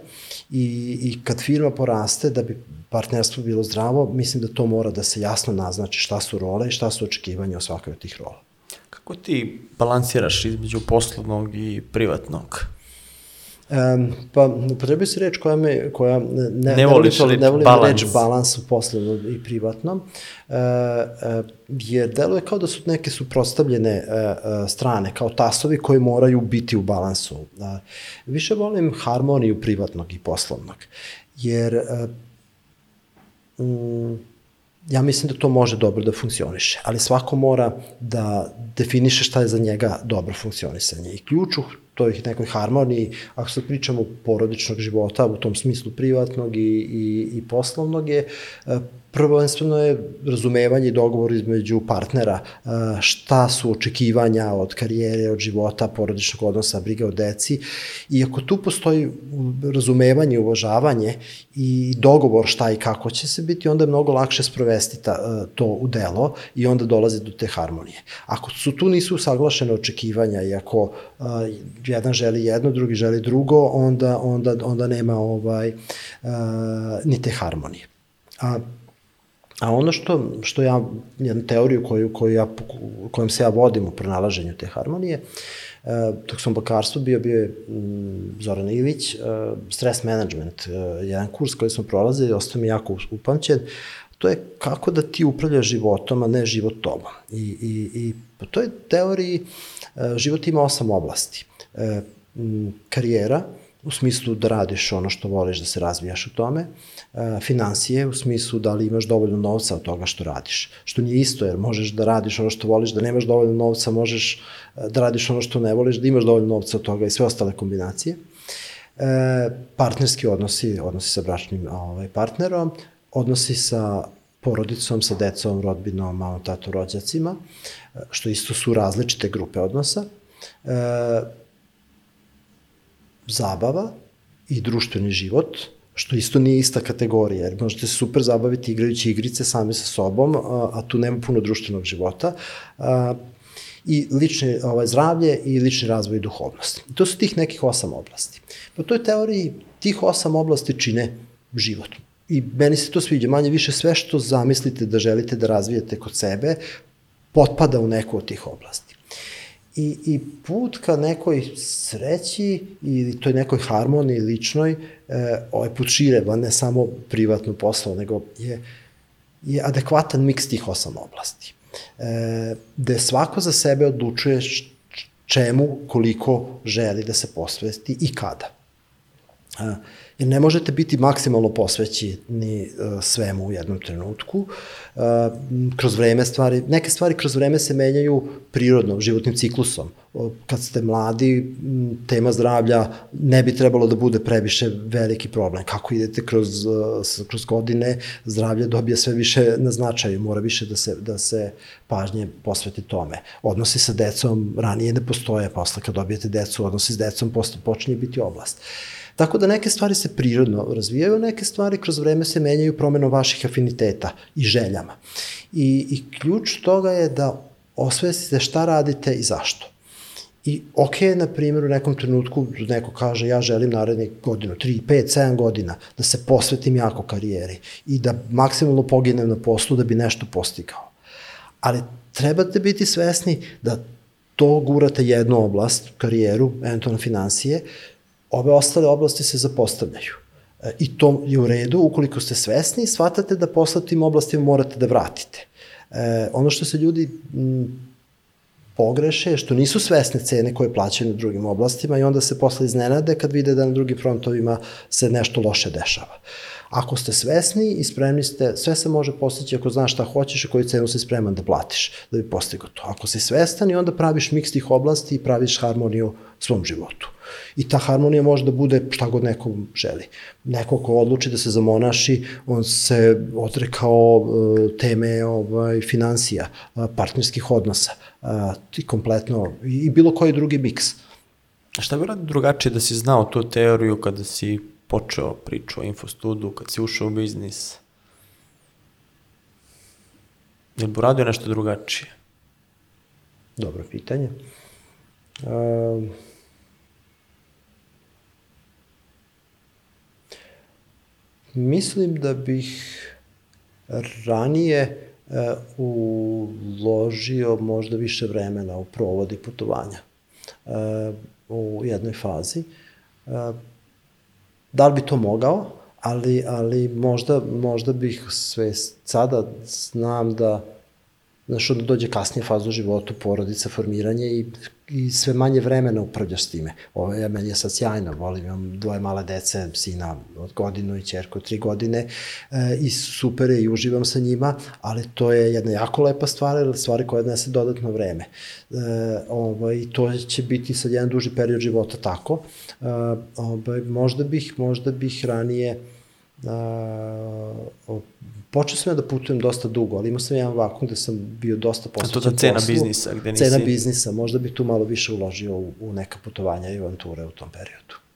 i, i kad firma poraste da bi partnerstvo bilo zdravo, mislim da to mora da se jasno naznači šta su role i šta su očekivanja o svakoj od tih rola. Kako ti balansiraš između poslovnog i privatnog? Um, pa, upotrebio si reč koja me, koja ne, ne, ne voliš reč, ne volim balans. reč balans u poslovnom i privatnom, uh, uh, jer deluje kao da su neke suprostavljene uh, uh, strane, kao tasovi koji moraju biti u balansu. Uh, više volim harmoniju privatnog i poslovnog, jer uh, um, ja mislim da to može dobro da funkcioniše, ali svako mora da definiše šta je za njega dobro funkcionisanje. I ključ u toj nekoj harmoniji, ako se pričamo porodičnog života u tom smislu privatnog i, i, i poslovnog je prvenstveno je razumevanje i dogovor između partnera, e, šta su očekivanja od karijere, od života, porodičnog odnosa, briga o deci. I ako tu postoji razumevanje, uvažavanje i dogovor šta i kako će se biti, onda je mnogo lakše sprovesti ta, e, to u delo i onda dolazi do te harmonije. Ako su tu nisu usaglašene očekivanja i ako jedan želi jedno, drugi želi drugo, onda, onda, onda nema ovaj, uh, ni te harmonije. A A ono što, što ja, jednu teoriju koju, koju ja, kojom se ja vodim u pronalaženju te harmonije, e, dok sam u bakarstvu bio, bio je mm, Zoran Ilić, e, stress management, e, jedan kurs koji smo prolazili, ostao mi jako upamćen, to je kako da ti upravljaš životom, a ne život tobom. I, i, i po toj teoriji život ima osam oblasti. Karijera, u smislu da radiš ono što voliš da se razvijaš u tome, e, financije u smislu da li imaš dovoljno novca od toga što radiš, što nije isto jer možeš da radiš ono što voliš, da nemaš dovoljno novca, možeš e, da radiš ono što ne voliš, da imaš dovoljno novca od toga i sve ostale kombinacije. E, partnerski odnosi, odnosi sa bračnim ovaj, partnerom, odnosi sa porodicom, sa decom, rodbinom, mamom, tatom, rođacima, e, što isto su različite grupe odnosa. E, zabava i društveni život, što isto nije ista kategorija, jer možete se super zabaviti igrajući igrice sami sa sobom, a, tu nema puno društvenog života. I lične ovaj, zdravlje i lični razvoj i duhovnost. I to su tih nekih osam oblasti. Po toj teoriji tih osam oblasti čine život. I meni se to sviđa, manje više sve što zamislite da želite da razvijete kod sebe, potpada u neku od tih oblasti. I, i put ka nekoj sreći ili toj nekoj harmoniji ličnoj, e, ovaj put šire, ne samo privatno posao, nego je, je adekvatan miks tih osam oblasti. E, gde svako za sebe odlučuje čemu, koliko želi da se posvesti i kada. E, jer ne možete biti maksimalno posvećeni e, svemu u jednom trenutku. E, kroz vreme stvari, neke stvari kroz vreme se menjaju prirodno, životnim ciklusom. Kad ste mladi, tema zdravlja ne bi trebalo da bude previše veliki problem. Kako idete kroz, kroz godine, zdravlje dobija sve više na značaju, mora više da se, da se pažnje posveti tome. Odnosi sa decom ranije ne postoje, posle kad dobijete decu, odnosi s decom posle počinje biti oblast. Tako da neke stvari se prirodno razvijaju, neke stvari kroz vreme se menjaju promenom vaših afiniteta i željama. I, i ključ toga je da osvestite šta radite i zašto. I ok, na primjer, u nekom trenutku neko kaže ja želim narednih godinu, 3, 5, 7 godina da se posvetim jako karijeri i da maksimalno poginem na poslu da bi nešto postigao. Ali trebate biti svesni da to gurate jednu oblast, karijeru, eventualno financije, ove ostale oblasti se zapostavljaju. E, I to je u redu, ukoliko ste svesni, shvatate da posle tim oblastima morate da vratite. E, ono što se ljudi m, pogreše, što nisu svesne cene koje plaćaju na drugim oblastima i onda se posle iznenade kad vide da na drugim frontovima se nešto loše dešava. Ako ste svesni i spremni ste, sve se može postići ako znaš šta hoćeš i koju cenu si spreman da platiš da bi postigao to. Ako si svestan i onda praviš miks tih oblasti i praviš harmoniju svom životu. I ta harmonija može da bude šta god nekom želi. Neko ko odluči da se zamonaši, on se odrekao uh, teme ovaj, financija, uh, partnerskih odnosa uh, i kompletno, i, bilo koji drugi miks. A šta bi radio drugačije da si znao tu teoriju kada si počeo priču o infostudu, kad si ušao u biznis? Ili bi uradio nešto drugačije? Dobro pitanje. Uh, Mislim da bih ranije uh, uložio možda više vremena u provodi putovanja uh, u jednoj fazi. Uh, da li bi to mogao, ali, ali možda, možda bih sve sada znam da znaš, onda dođe kasnije faza u životu, porodica, formiranje i, i sve manje vremena upravljaš s time. Ovo je, meni je sad sjajno, volim, imam dvoje male dece, sina od godinu i čerku tri godine e, i super je i uživam sa njima, ali to je jedna jako lepa stvar, ili stvari koja odnese dodatno vreme. E, ovaj, to će biti sad jedan duži period života tako. E, ovaj, možda bih, možda bih ranije uh, počeo sam ja da putujem dosta dugo, ali imao sam jedan vakum gde sam bio dosta posvećen poslu. A to da cena biznisa, gde nisi... Cena biznisa, možda bi tu malo više uložio u, u neka putovanja i avanture u tom periodu.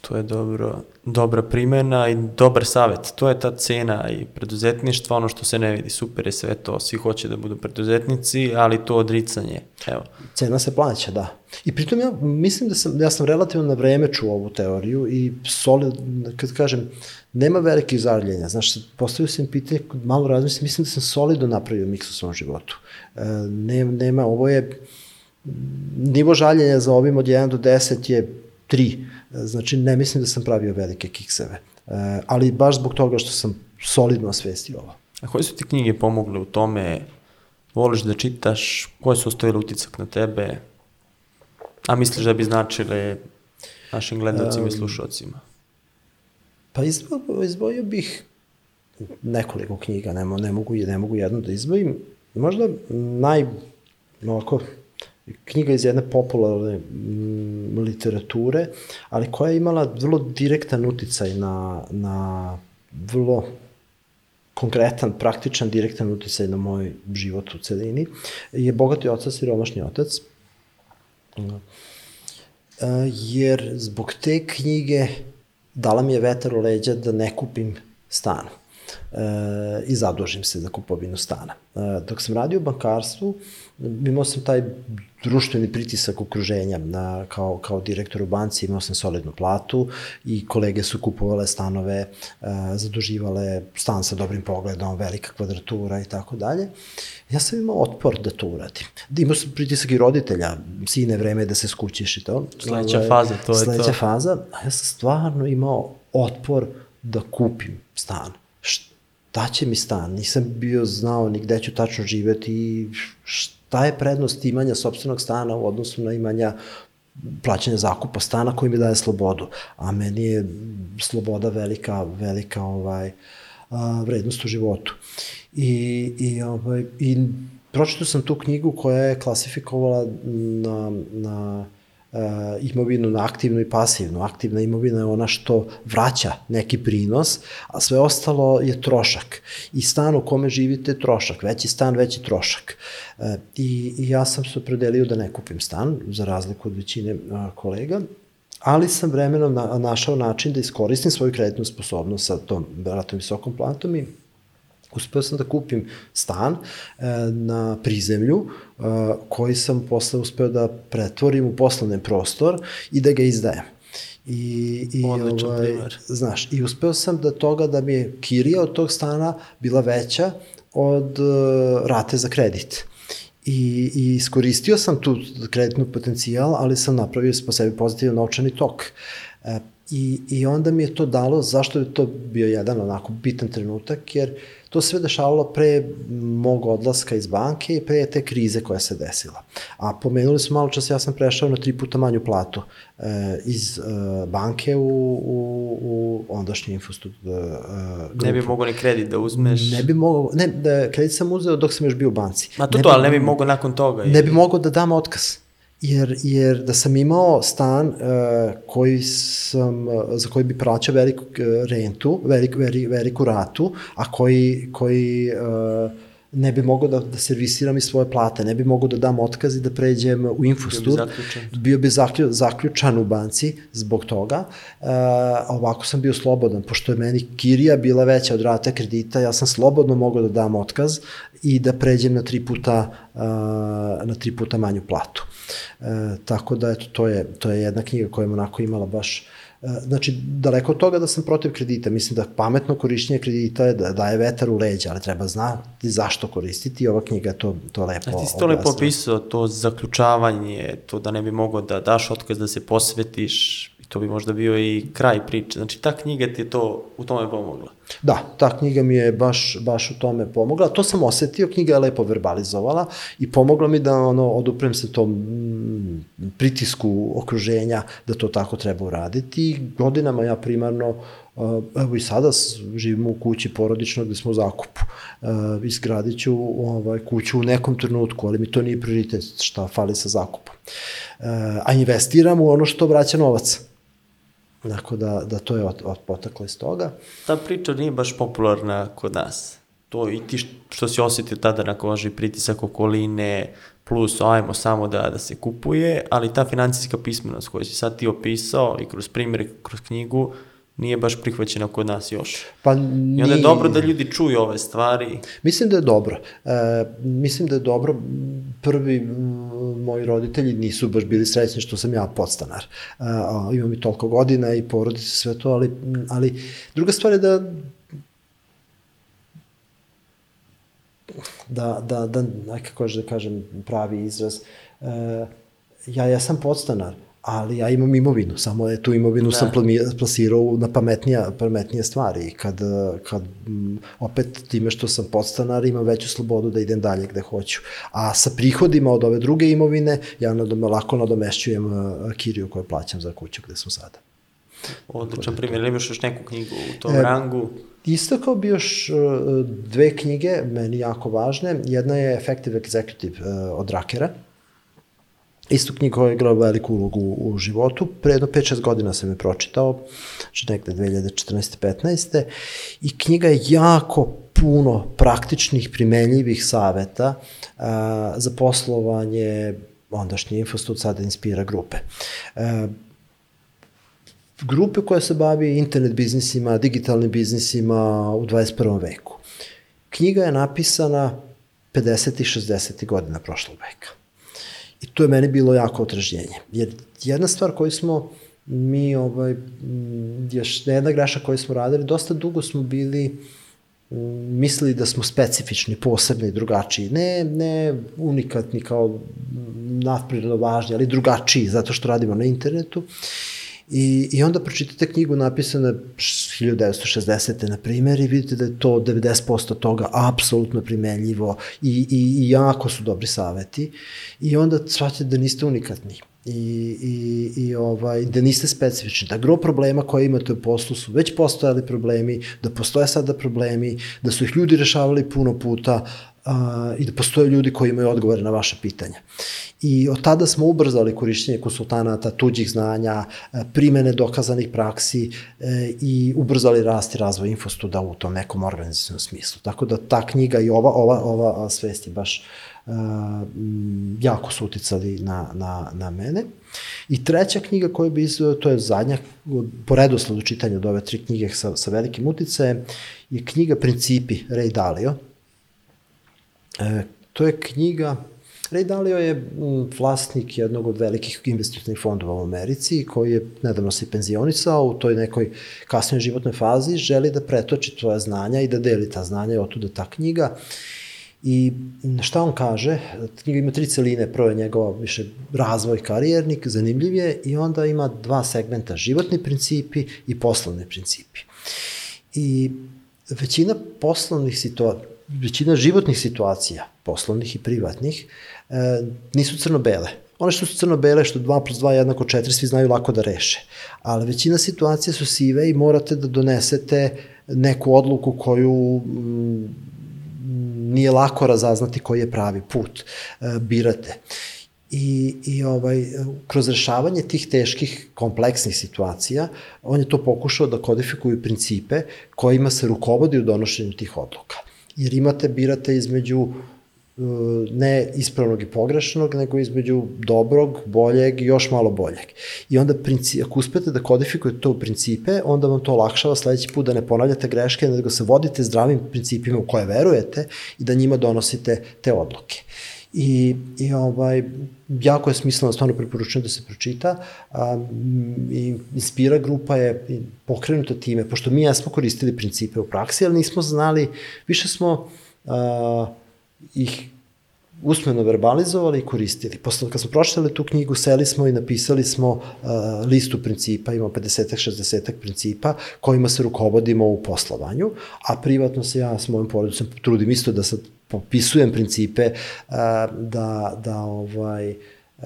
To je dobro, dobra primena i dobar savet. To je ta cena i preduzetništva, ono što se ne vidi. Super je sve to, svi hoće da budu preduzetnici, ali to odricanje, evo. Cena se plaća, da. I pritom ja mislim da sam, ja sam relativno na vreme čuo ovu teoriju i solid, kad kažem, nema velikih zarljenja. Znaš, postavio sam pitanje, malo razmislim, mislim da sam solidno napravio miks u svom životu. E, ne, nema, ovo je, nivo žaljenja za ovim od 1 do 10 je 3 Znači, ne mislim da sam pravio velike kikseve. E, ali baš zbog toga što sam solidno osvestio ovo. A koje su ti knjige pomogle u tome? Voliš da čitaš? Koje su ostavile utisak na tebe? A misliš da bi značile našim gledalcima um, i slušalcima? Pa izvojio, izvojio bih nekoliko knjiga, ne, ne, mogu, ne mogu jednu da izvojim. Možda naj, ovako, knjiga iz jedne popularne mm, literature, ali koja je imala vrlo direktan uticaj na, na vrlo konkretan, praktičan, direktan uticaj na moj život u celini, je Bogati otac i romašni otac. Jer zbog te knjige dala mi je vetar u leđa da ne kupim stan e, i zadužim se za kupovinu stana. E, dok sam radio u bankarstvu, imao sam taj društveni pritisak okruženja na, kao, kao direktor u banci, imao sam solidnu platu i kolege su kupovale stanove, e, zaduživale stan sa dobrim pogledom, velika kvadratura i tako dalje. Ja sam imao otpor da to uradim. Imao sam pritisak i roditelja, sine, vreme da se skućiš i to. Sledeća Ovaj, faza, to je to. Sledeća faza, a ja sam stvarno imao otpor da kupim stan. Šta će mi stan? Nisam bio znao ni gde ću tačno živeti i šta je prednost imanja sobstvenog stana u odnosu na imanja plaćanja zakupa stana koji mi daje slobodu. A meni je sloboda velika, velika ovaj, a, vrednost u životu. I, i, ovaj, i pročitao sam tu knjigu koja je klasifikovala na, na imovinu na aktivnu i pasivnu. Aktivna imovina je ona što vraća neki prinos, a sve ostalo je trošak. I stan u kome živite je trošak. Veći stan, veći trošak. Uh, i, I ja sam se opredelio da ne kupim stan, za razliku od većine uh, kolega, ali sam vremenom na, našao način da iskoristim svoju kreditnu sposobnost sa tom vratno visokom platom i uspeo sam da kupim stan e, na prizemlju e, koji sam posle uspeo da pretvorim u poslovni prostor i da ga izdajem. I, i Odličan ovaj, primer. znaš, i uspeo sam da toga da mi je kirija od tog stana bila veća od uh, rate za kredit. I, I iskoristio sam tu kreditnu potencijal, ali sam napravio po sebi pozitivan novčani tok. E, i, I onda mi je to dalo, zašto je to bio jedan onako bitan trenutak, jer to se sve dešavalo pre mog odlaska iz banke i pre te krize koja se desila. A pomenuli smo malo čas, ja sam prešao na tri puta manju platu e, iz e, banke u, u, u ondašnji infostud e, grupu. Ne bi mogao ni kredit da uzmeš. Ne bi mogao, ne, da, kredit sam uzeo dok sam još bio u banci. Ma to ne to, ali ne bi mogao nakon toga. Ne bi mogao da dam otkaz. Jer, jer da sam imao stan uh, koji sam, uh, za koji bi plaćao veliku uh, rentu, velik, veri, veliku ratu, a koji, koji uh, ne bi mogao da, da servisiram i svoje plate, ne bi mogao da dam otkaz i da pređem u Infostud. Bio bi zaključan. Bio bi zaklju, zaključan u banci zbog toga, a ovako sam bio slobodan, pošto je meni kirija bila veća od rata kredita, ja sam slobodno mogao da dam otkaz i da pređem na tri puta, uh, na tri puta manju platu. E, tako da, eto, to je, to je jedna knjiga koja je onako imala baš e, Znači, daleko od toga da sam protiv kredita, mislim da pametno korišćenje kredita je da daje vetar u leđa, ali treba znati zašto koristiti. I ova knjiga to, to lepo A ti si to lepo opisao, to zaključavanje, to da ne bi mogao da daš otkaz, da se posvetiš, to bi možda bio i kraj priče. Znači, ta knjiga ti je to u tome pomogla. Da, ta knjiga mi je baš, baš u tome pomogla. To sam osetio, knjiga je lepo verbalizovala i pomogla mi da ono, oduprem se tom mm, pritisku okruženja da to tako treba uraditi. Godinama ja primarno evo i sada živimo u kući porodično gde smo u zakupu. Izgradit ću ovaj, kuću u nekom trenutku, ali mi to nije prioritet šta fali sa zakupom. A investiram u ono što vraća novac. Dakle, da, da to je potaklo iz toga. Ta priča nije baš popularna kod nas. To i ti što si osetio tada na koži, pritisak okoline, plus ajmo samo da, da se kupuje, ali ta financijska pismenost koju si sad ti opisao i kroz primjer, kroz knjigu, nije baš prihvaćena kod nas još. Pa I onda je dobro da ljudi čuju ove stvari. Mislim da je dobro. E, mislim da je dobro. Prvi m, moji roditelji nisu baš bili srećni što sam ja podstanar. E, imam i toliko godina i porodice sve to, ali, ali druga stvar je da da, da, da, kako da kažem pravi izraz, e, ja, ja sam podstanar, ali ja imam imovinu, samo je tu imovinu da. sam plasirao na pametnija, pametnije stvari i kad, kad m, opet time što sam podstanar imam veću slobodu da idem dalje gde hoću. A sa prihodima od ove druge imovine ja nadome, lako nadomešćujem uh, kiriju koju plaćam za kuću gde sam sada. Odličan primjer, imaš još neku knjigu u tom e, rangu? Istakao bi još uh, dve knjige, meni jako važne. Jedna je Effective Executive uh, od Rakera, Isto knjiga koja je igrala veliku ulogu u, životu. Pre jedno 5-6 godina sam je pročitao, znači negde 2014-15. I knjiga je jako puno praktičnih, primenljivih saveta a, za poslovanje ondašnje Infostud, sada Inspira grupe. A, grupe koja se bavi internet biznisima, digitalnim biznisima u 21. veku. Knjiga je napisana 50. i 60. godina prošlog veka. I to je meni bilo jako otražnjenje. Jer jedna stvar koju smo mi, ovaj, još jedna greša koju smo radili, dosta dugo smo bili mislili da smo specifični, posebni, drugačiji. Ne, ne unikatni kao nadprirodno važni, ali drugačiji, zato što radimo na internetu. I, I onda pročitate knjigu napisane 1960. na primjer i vidite da je to 90% toga apsolutno primenljivo i, i, i jako su dobri saveti i onda shvatite da niste unikatni i, i, i ovaj, da niste specifični, da gro problema koje imate u poslu su već postojali problemi, da postoje sada problemi, da su ih ljudi rešavali puno puta a, i da postoje ljudi koji imaju odgovore na vaše pitanja. I od tada smo ubrzali korišćenje konsultanata, tuđih znanja, primene dokazanih praksi e, i ubrzali rast i razvoj infostuda u tom nekom organizacijnom smislu. Tako da ta knjiga i ova, ova, ova svest je baš uh, jako su uticali na, na, na mene. I treća knjiga koju bi izveo, to je zadnja, po redosledu čitanja od ove tri knjige sa, sa velikim uticajem, je knjiga Principi Ray Dalio. E, to je knjiga Ray Dalio je vlasnik jednog od velikih investitivnih fondova u Americi koji je nedavno se penzionisao u toj nekoj kasnoj životnoj fazi, želi da pretoči tvoja znanja i da deli ta znanja i otuda ta knjiga. I šta on kaže? Knjiga ima tri celine, prvo je njegov više razvoj karijernik, zanimljiv je i onda ima dva segmenta, životni principi i poslovni principi. I većina poslovnih situacija, većina životnih situacija, poslovnih i privatnih, e, nisu crno-bele. One što su crno-bele, što 2 plus 2 jednako 4, svi znaju lako da reše. Ali većina situacija su sive i morate da donesete neku odluku koju mm, nije lako razaznati koji je pravi put. E, birate. I, i ovaj, kroz rešavanje tih teških, kompleksnih situacija, on je to pokušao da kodifikuju principe kojima se rukovodi u donošenju tih odluka. Jer imate, birate između ne ispravnog i pogrešnog, nego između dobrog, boljeg i još malo boljeg. I onda, princip, ako uspete da kodifikujete to u principe, onda vam to olakšava sledeći put da ne ponavljate greške, nego se vodite zdravim principima u koje verujete i da njima donosite te odluke. I, i ovaj, jako je smisleno, stvarno preporučujem da se pročita. A, i Inspira grupa je pokrenuta time, pošto mi ja smo koristili principe u praksi, ali nismo znali, više smo a, ih usmeno verbalizovali i koristili. Posle kad smo pročitali tu knjigu, seli smo i napisali smo uh, listu principa, imamo 50-60 principa kojima se rukovodimo u poslovanju, a privatno se ja s mojim porodicom trudim isto da sad popisujem principe uh, da, da ovaj, uh,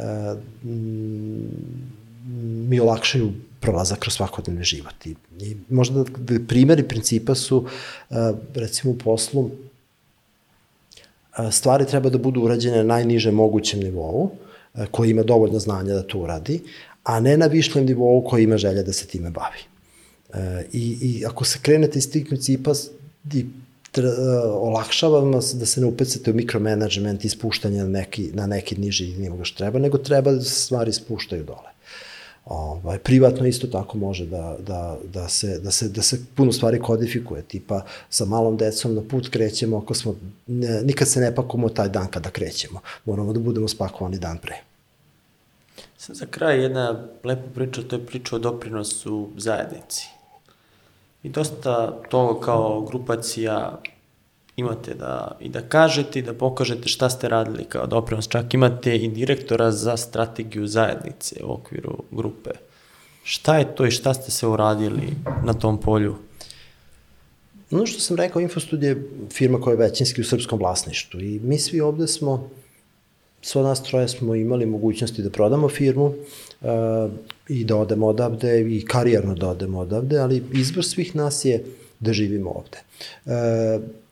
mi olakšaju prolazak kroz svakodnevni život. I, i možda da primeri principa su, uh, recimo u poslu, stvari treba da budu urađene na najnižem mogućem nivou, koji ima dovoljno znanja da to uradi, a ne na višljem nivou koji ima želja da se time bavi. I, i ako se krenete iz tih principa, i olakšava vam da se ne upecate u mikromanagement i spuštanje na neki, na neki niži nivo što treba, nego treba da se stvari spuštaju dole. Ovaj, privatno isto tako može da, da, da, se, da, se, da se puno stvari kodifikuje, tipa sa malom decom na put krećemo ako smo, ne, nikad se ne pakujemo taj dan kada krećemo, moramo da budemo spakovani dan pre. Sad za kraj jedna lepa priča, to je priča o doprinosu zajednici. I dosta toga kao grupacija imate da, i da kažete i da pokažete šta ste radili kao doprinos. Čak imate i direktora za strategiju zajednice u okviru grupe. Šta je to i šta ste se uradili na tom polju? Ono što sam rekao, Infostud je firma koja je većinski u srpskom vlasništvu i mi svi ovde smo, sva nas troje smo imali mogućnosti da prodamo firmu uh, i da odemo odavde i karijerno da odemo odavde, ali izbor svih nas je da živimo ovde. Uh,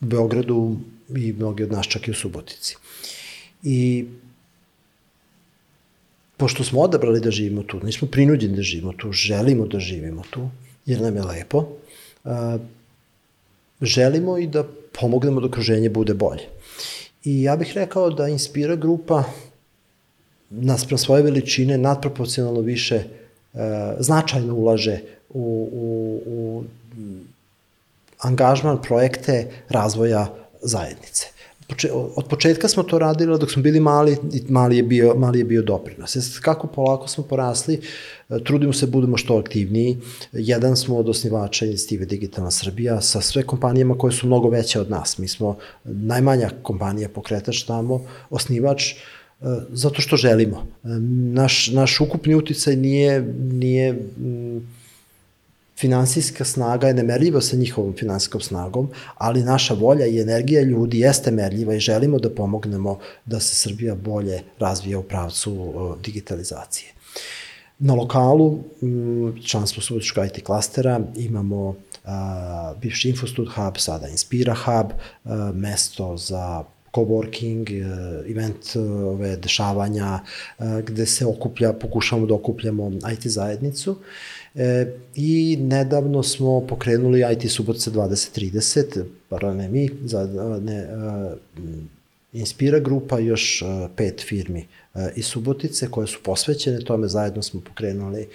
Beogradu i mnogi od nas čak i u Subotici. I pošto smo odabrali da živimo tu, nismo prinuđeni da živimo tu, želimo da živimo tu, jer nam je lepo, želimo i da pomognemo da okruženje bude bolje. I ja bih rekao da Inspira grupa naspram svoje veličine nadproporcionalno više značajno ulaže u, u, u angažman projekte razvoja zajednice. Od početka smo to radili, dok smo bili mali, mali je bio, mali je bio doprinos. Sad, kako polako smo porasli, trudimo se, budemo što aktivniji. Jedan smo od osnivača inicijative Digitalna Srbija sa sve kompanijama koje su mnogo veće od nas. Mi smo najmanja kompanija pokretač tamo, osnivač, zato što želimo. Naš, naš ukupni uticaj nije, nije finansijska snaga je nemerljiva sa njihovom finansijskom snagom, ali naša volja i energija ljudi jeste merljiva i želimo da pomognemo da se Srbija bolje razvija u pravcu digitalizacije. Na lokalu, član smo Subotička IT klastera, imamo a, bivši Infostud Hub, sada Inspira Hub, a, mesto za coworking, event ove dešavanja gde se okuplja, pokušamo da okupljamo IT zajednicu. E, I nedavno smo pokrenuli IT Subotica 2030, pardon, ne mi, za, ne, Inspira grupa, još pet firmi iz Subotice koje su posvećene tome, zajedno smo pokrenuli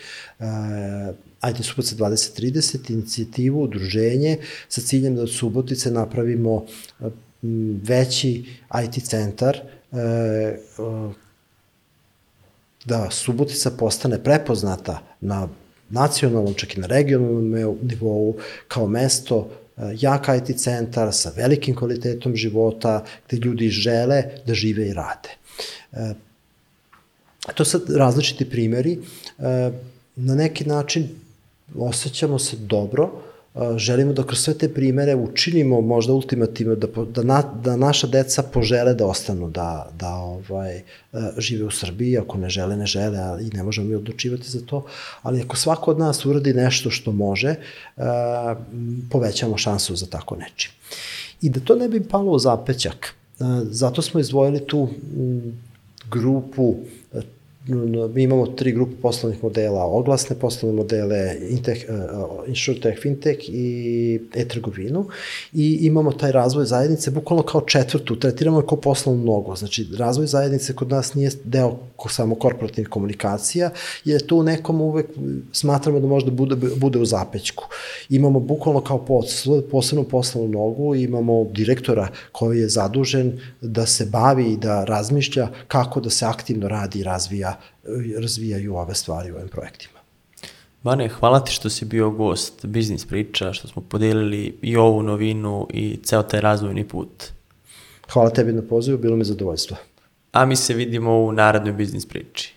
IT Subotica 2030, inicijativu, udruženje sa ciljem da od Subotice napravimo veći IT centar da Subotica postane prepoznata na nacionalnom, čak i na regionalnom nivou, kao mesto e, jak IT centar sa velikim kvalitetom života, gde ljudi žele da žive i rade. E, to sad različiti primeri. E, na neki način osjećamo se dobro, želimo da kroz sve te primere učinimo možda ultimativno da, da, na, da naša deca požele da ostanu, da, da ovaj, žive u Srbiji, ako ne žele, ne žele, ali ne možemo mi odlučivati za to, ali ako svako od nas uradi nešto što može, povećamo šansu za tako nečim. I da to ne bi palo u zapećak, zato smo izdvojili tu grupu mi imamo tri grupe poslovnih modela, oglasne poslovne modele, Intech, uh, InsurTech, Fintech i e-trgovinu i imamo taj razvoj zajednice bukvalno kao četvrtu, tretiramo je kao poslovnu nogu. Znači, razvoj zajednice kod nas nije deo samo korporativnih komunikacija, jer to u nekom uvek smatramo da možda bude, bude u zapećku. Imamo bukvalno kao posebnu poslovnu nogu, imamo direktora koji je zadužen da se bavi i da razmišlja kako da se aktivno radi i razvija razvijaju ove stvari u ovim projektima. Bane, hvala ti što si bio gost Biznis priča, što smo podelili i ovu novinu i ceo taj razvojni put. Hvala tebi na pozivu, bilo mi zadovoljstvo. A mi se vidimo u narednoj biznis priči.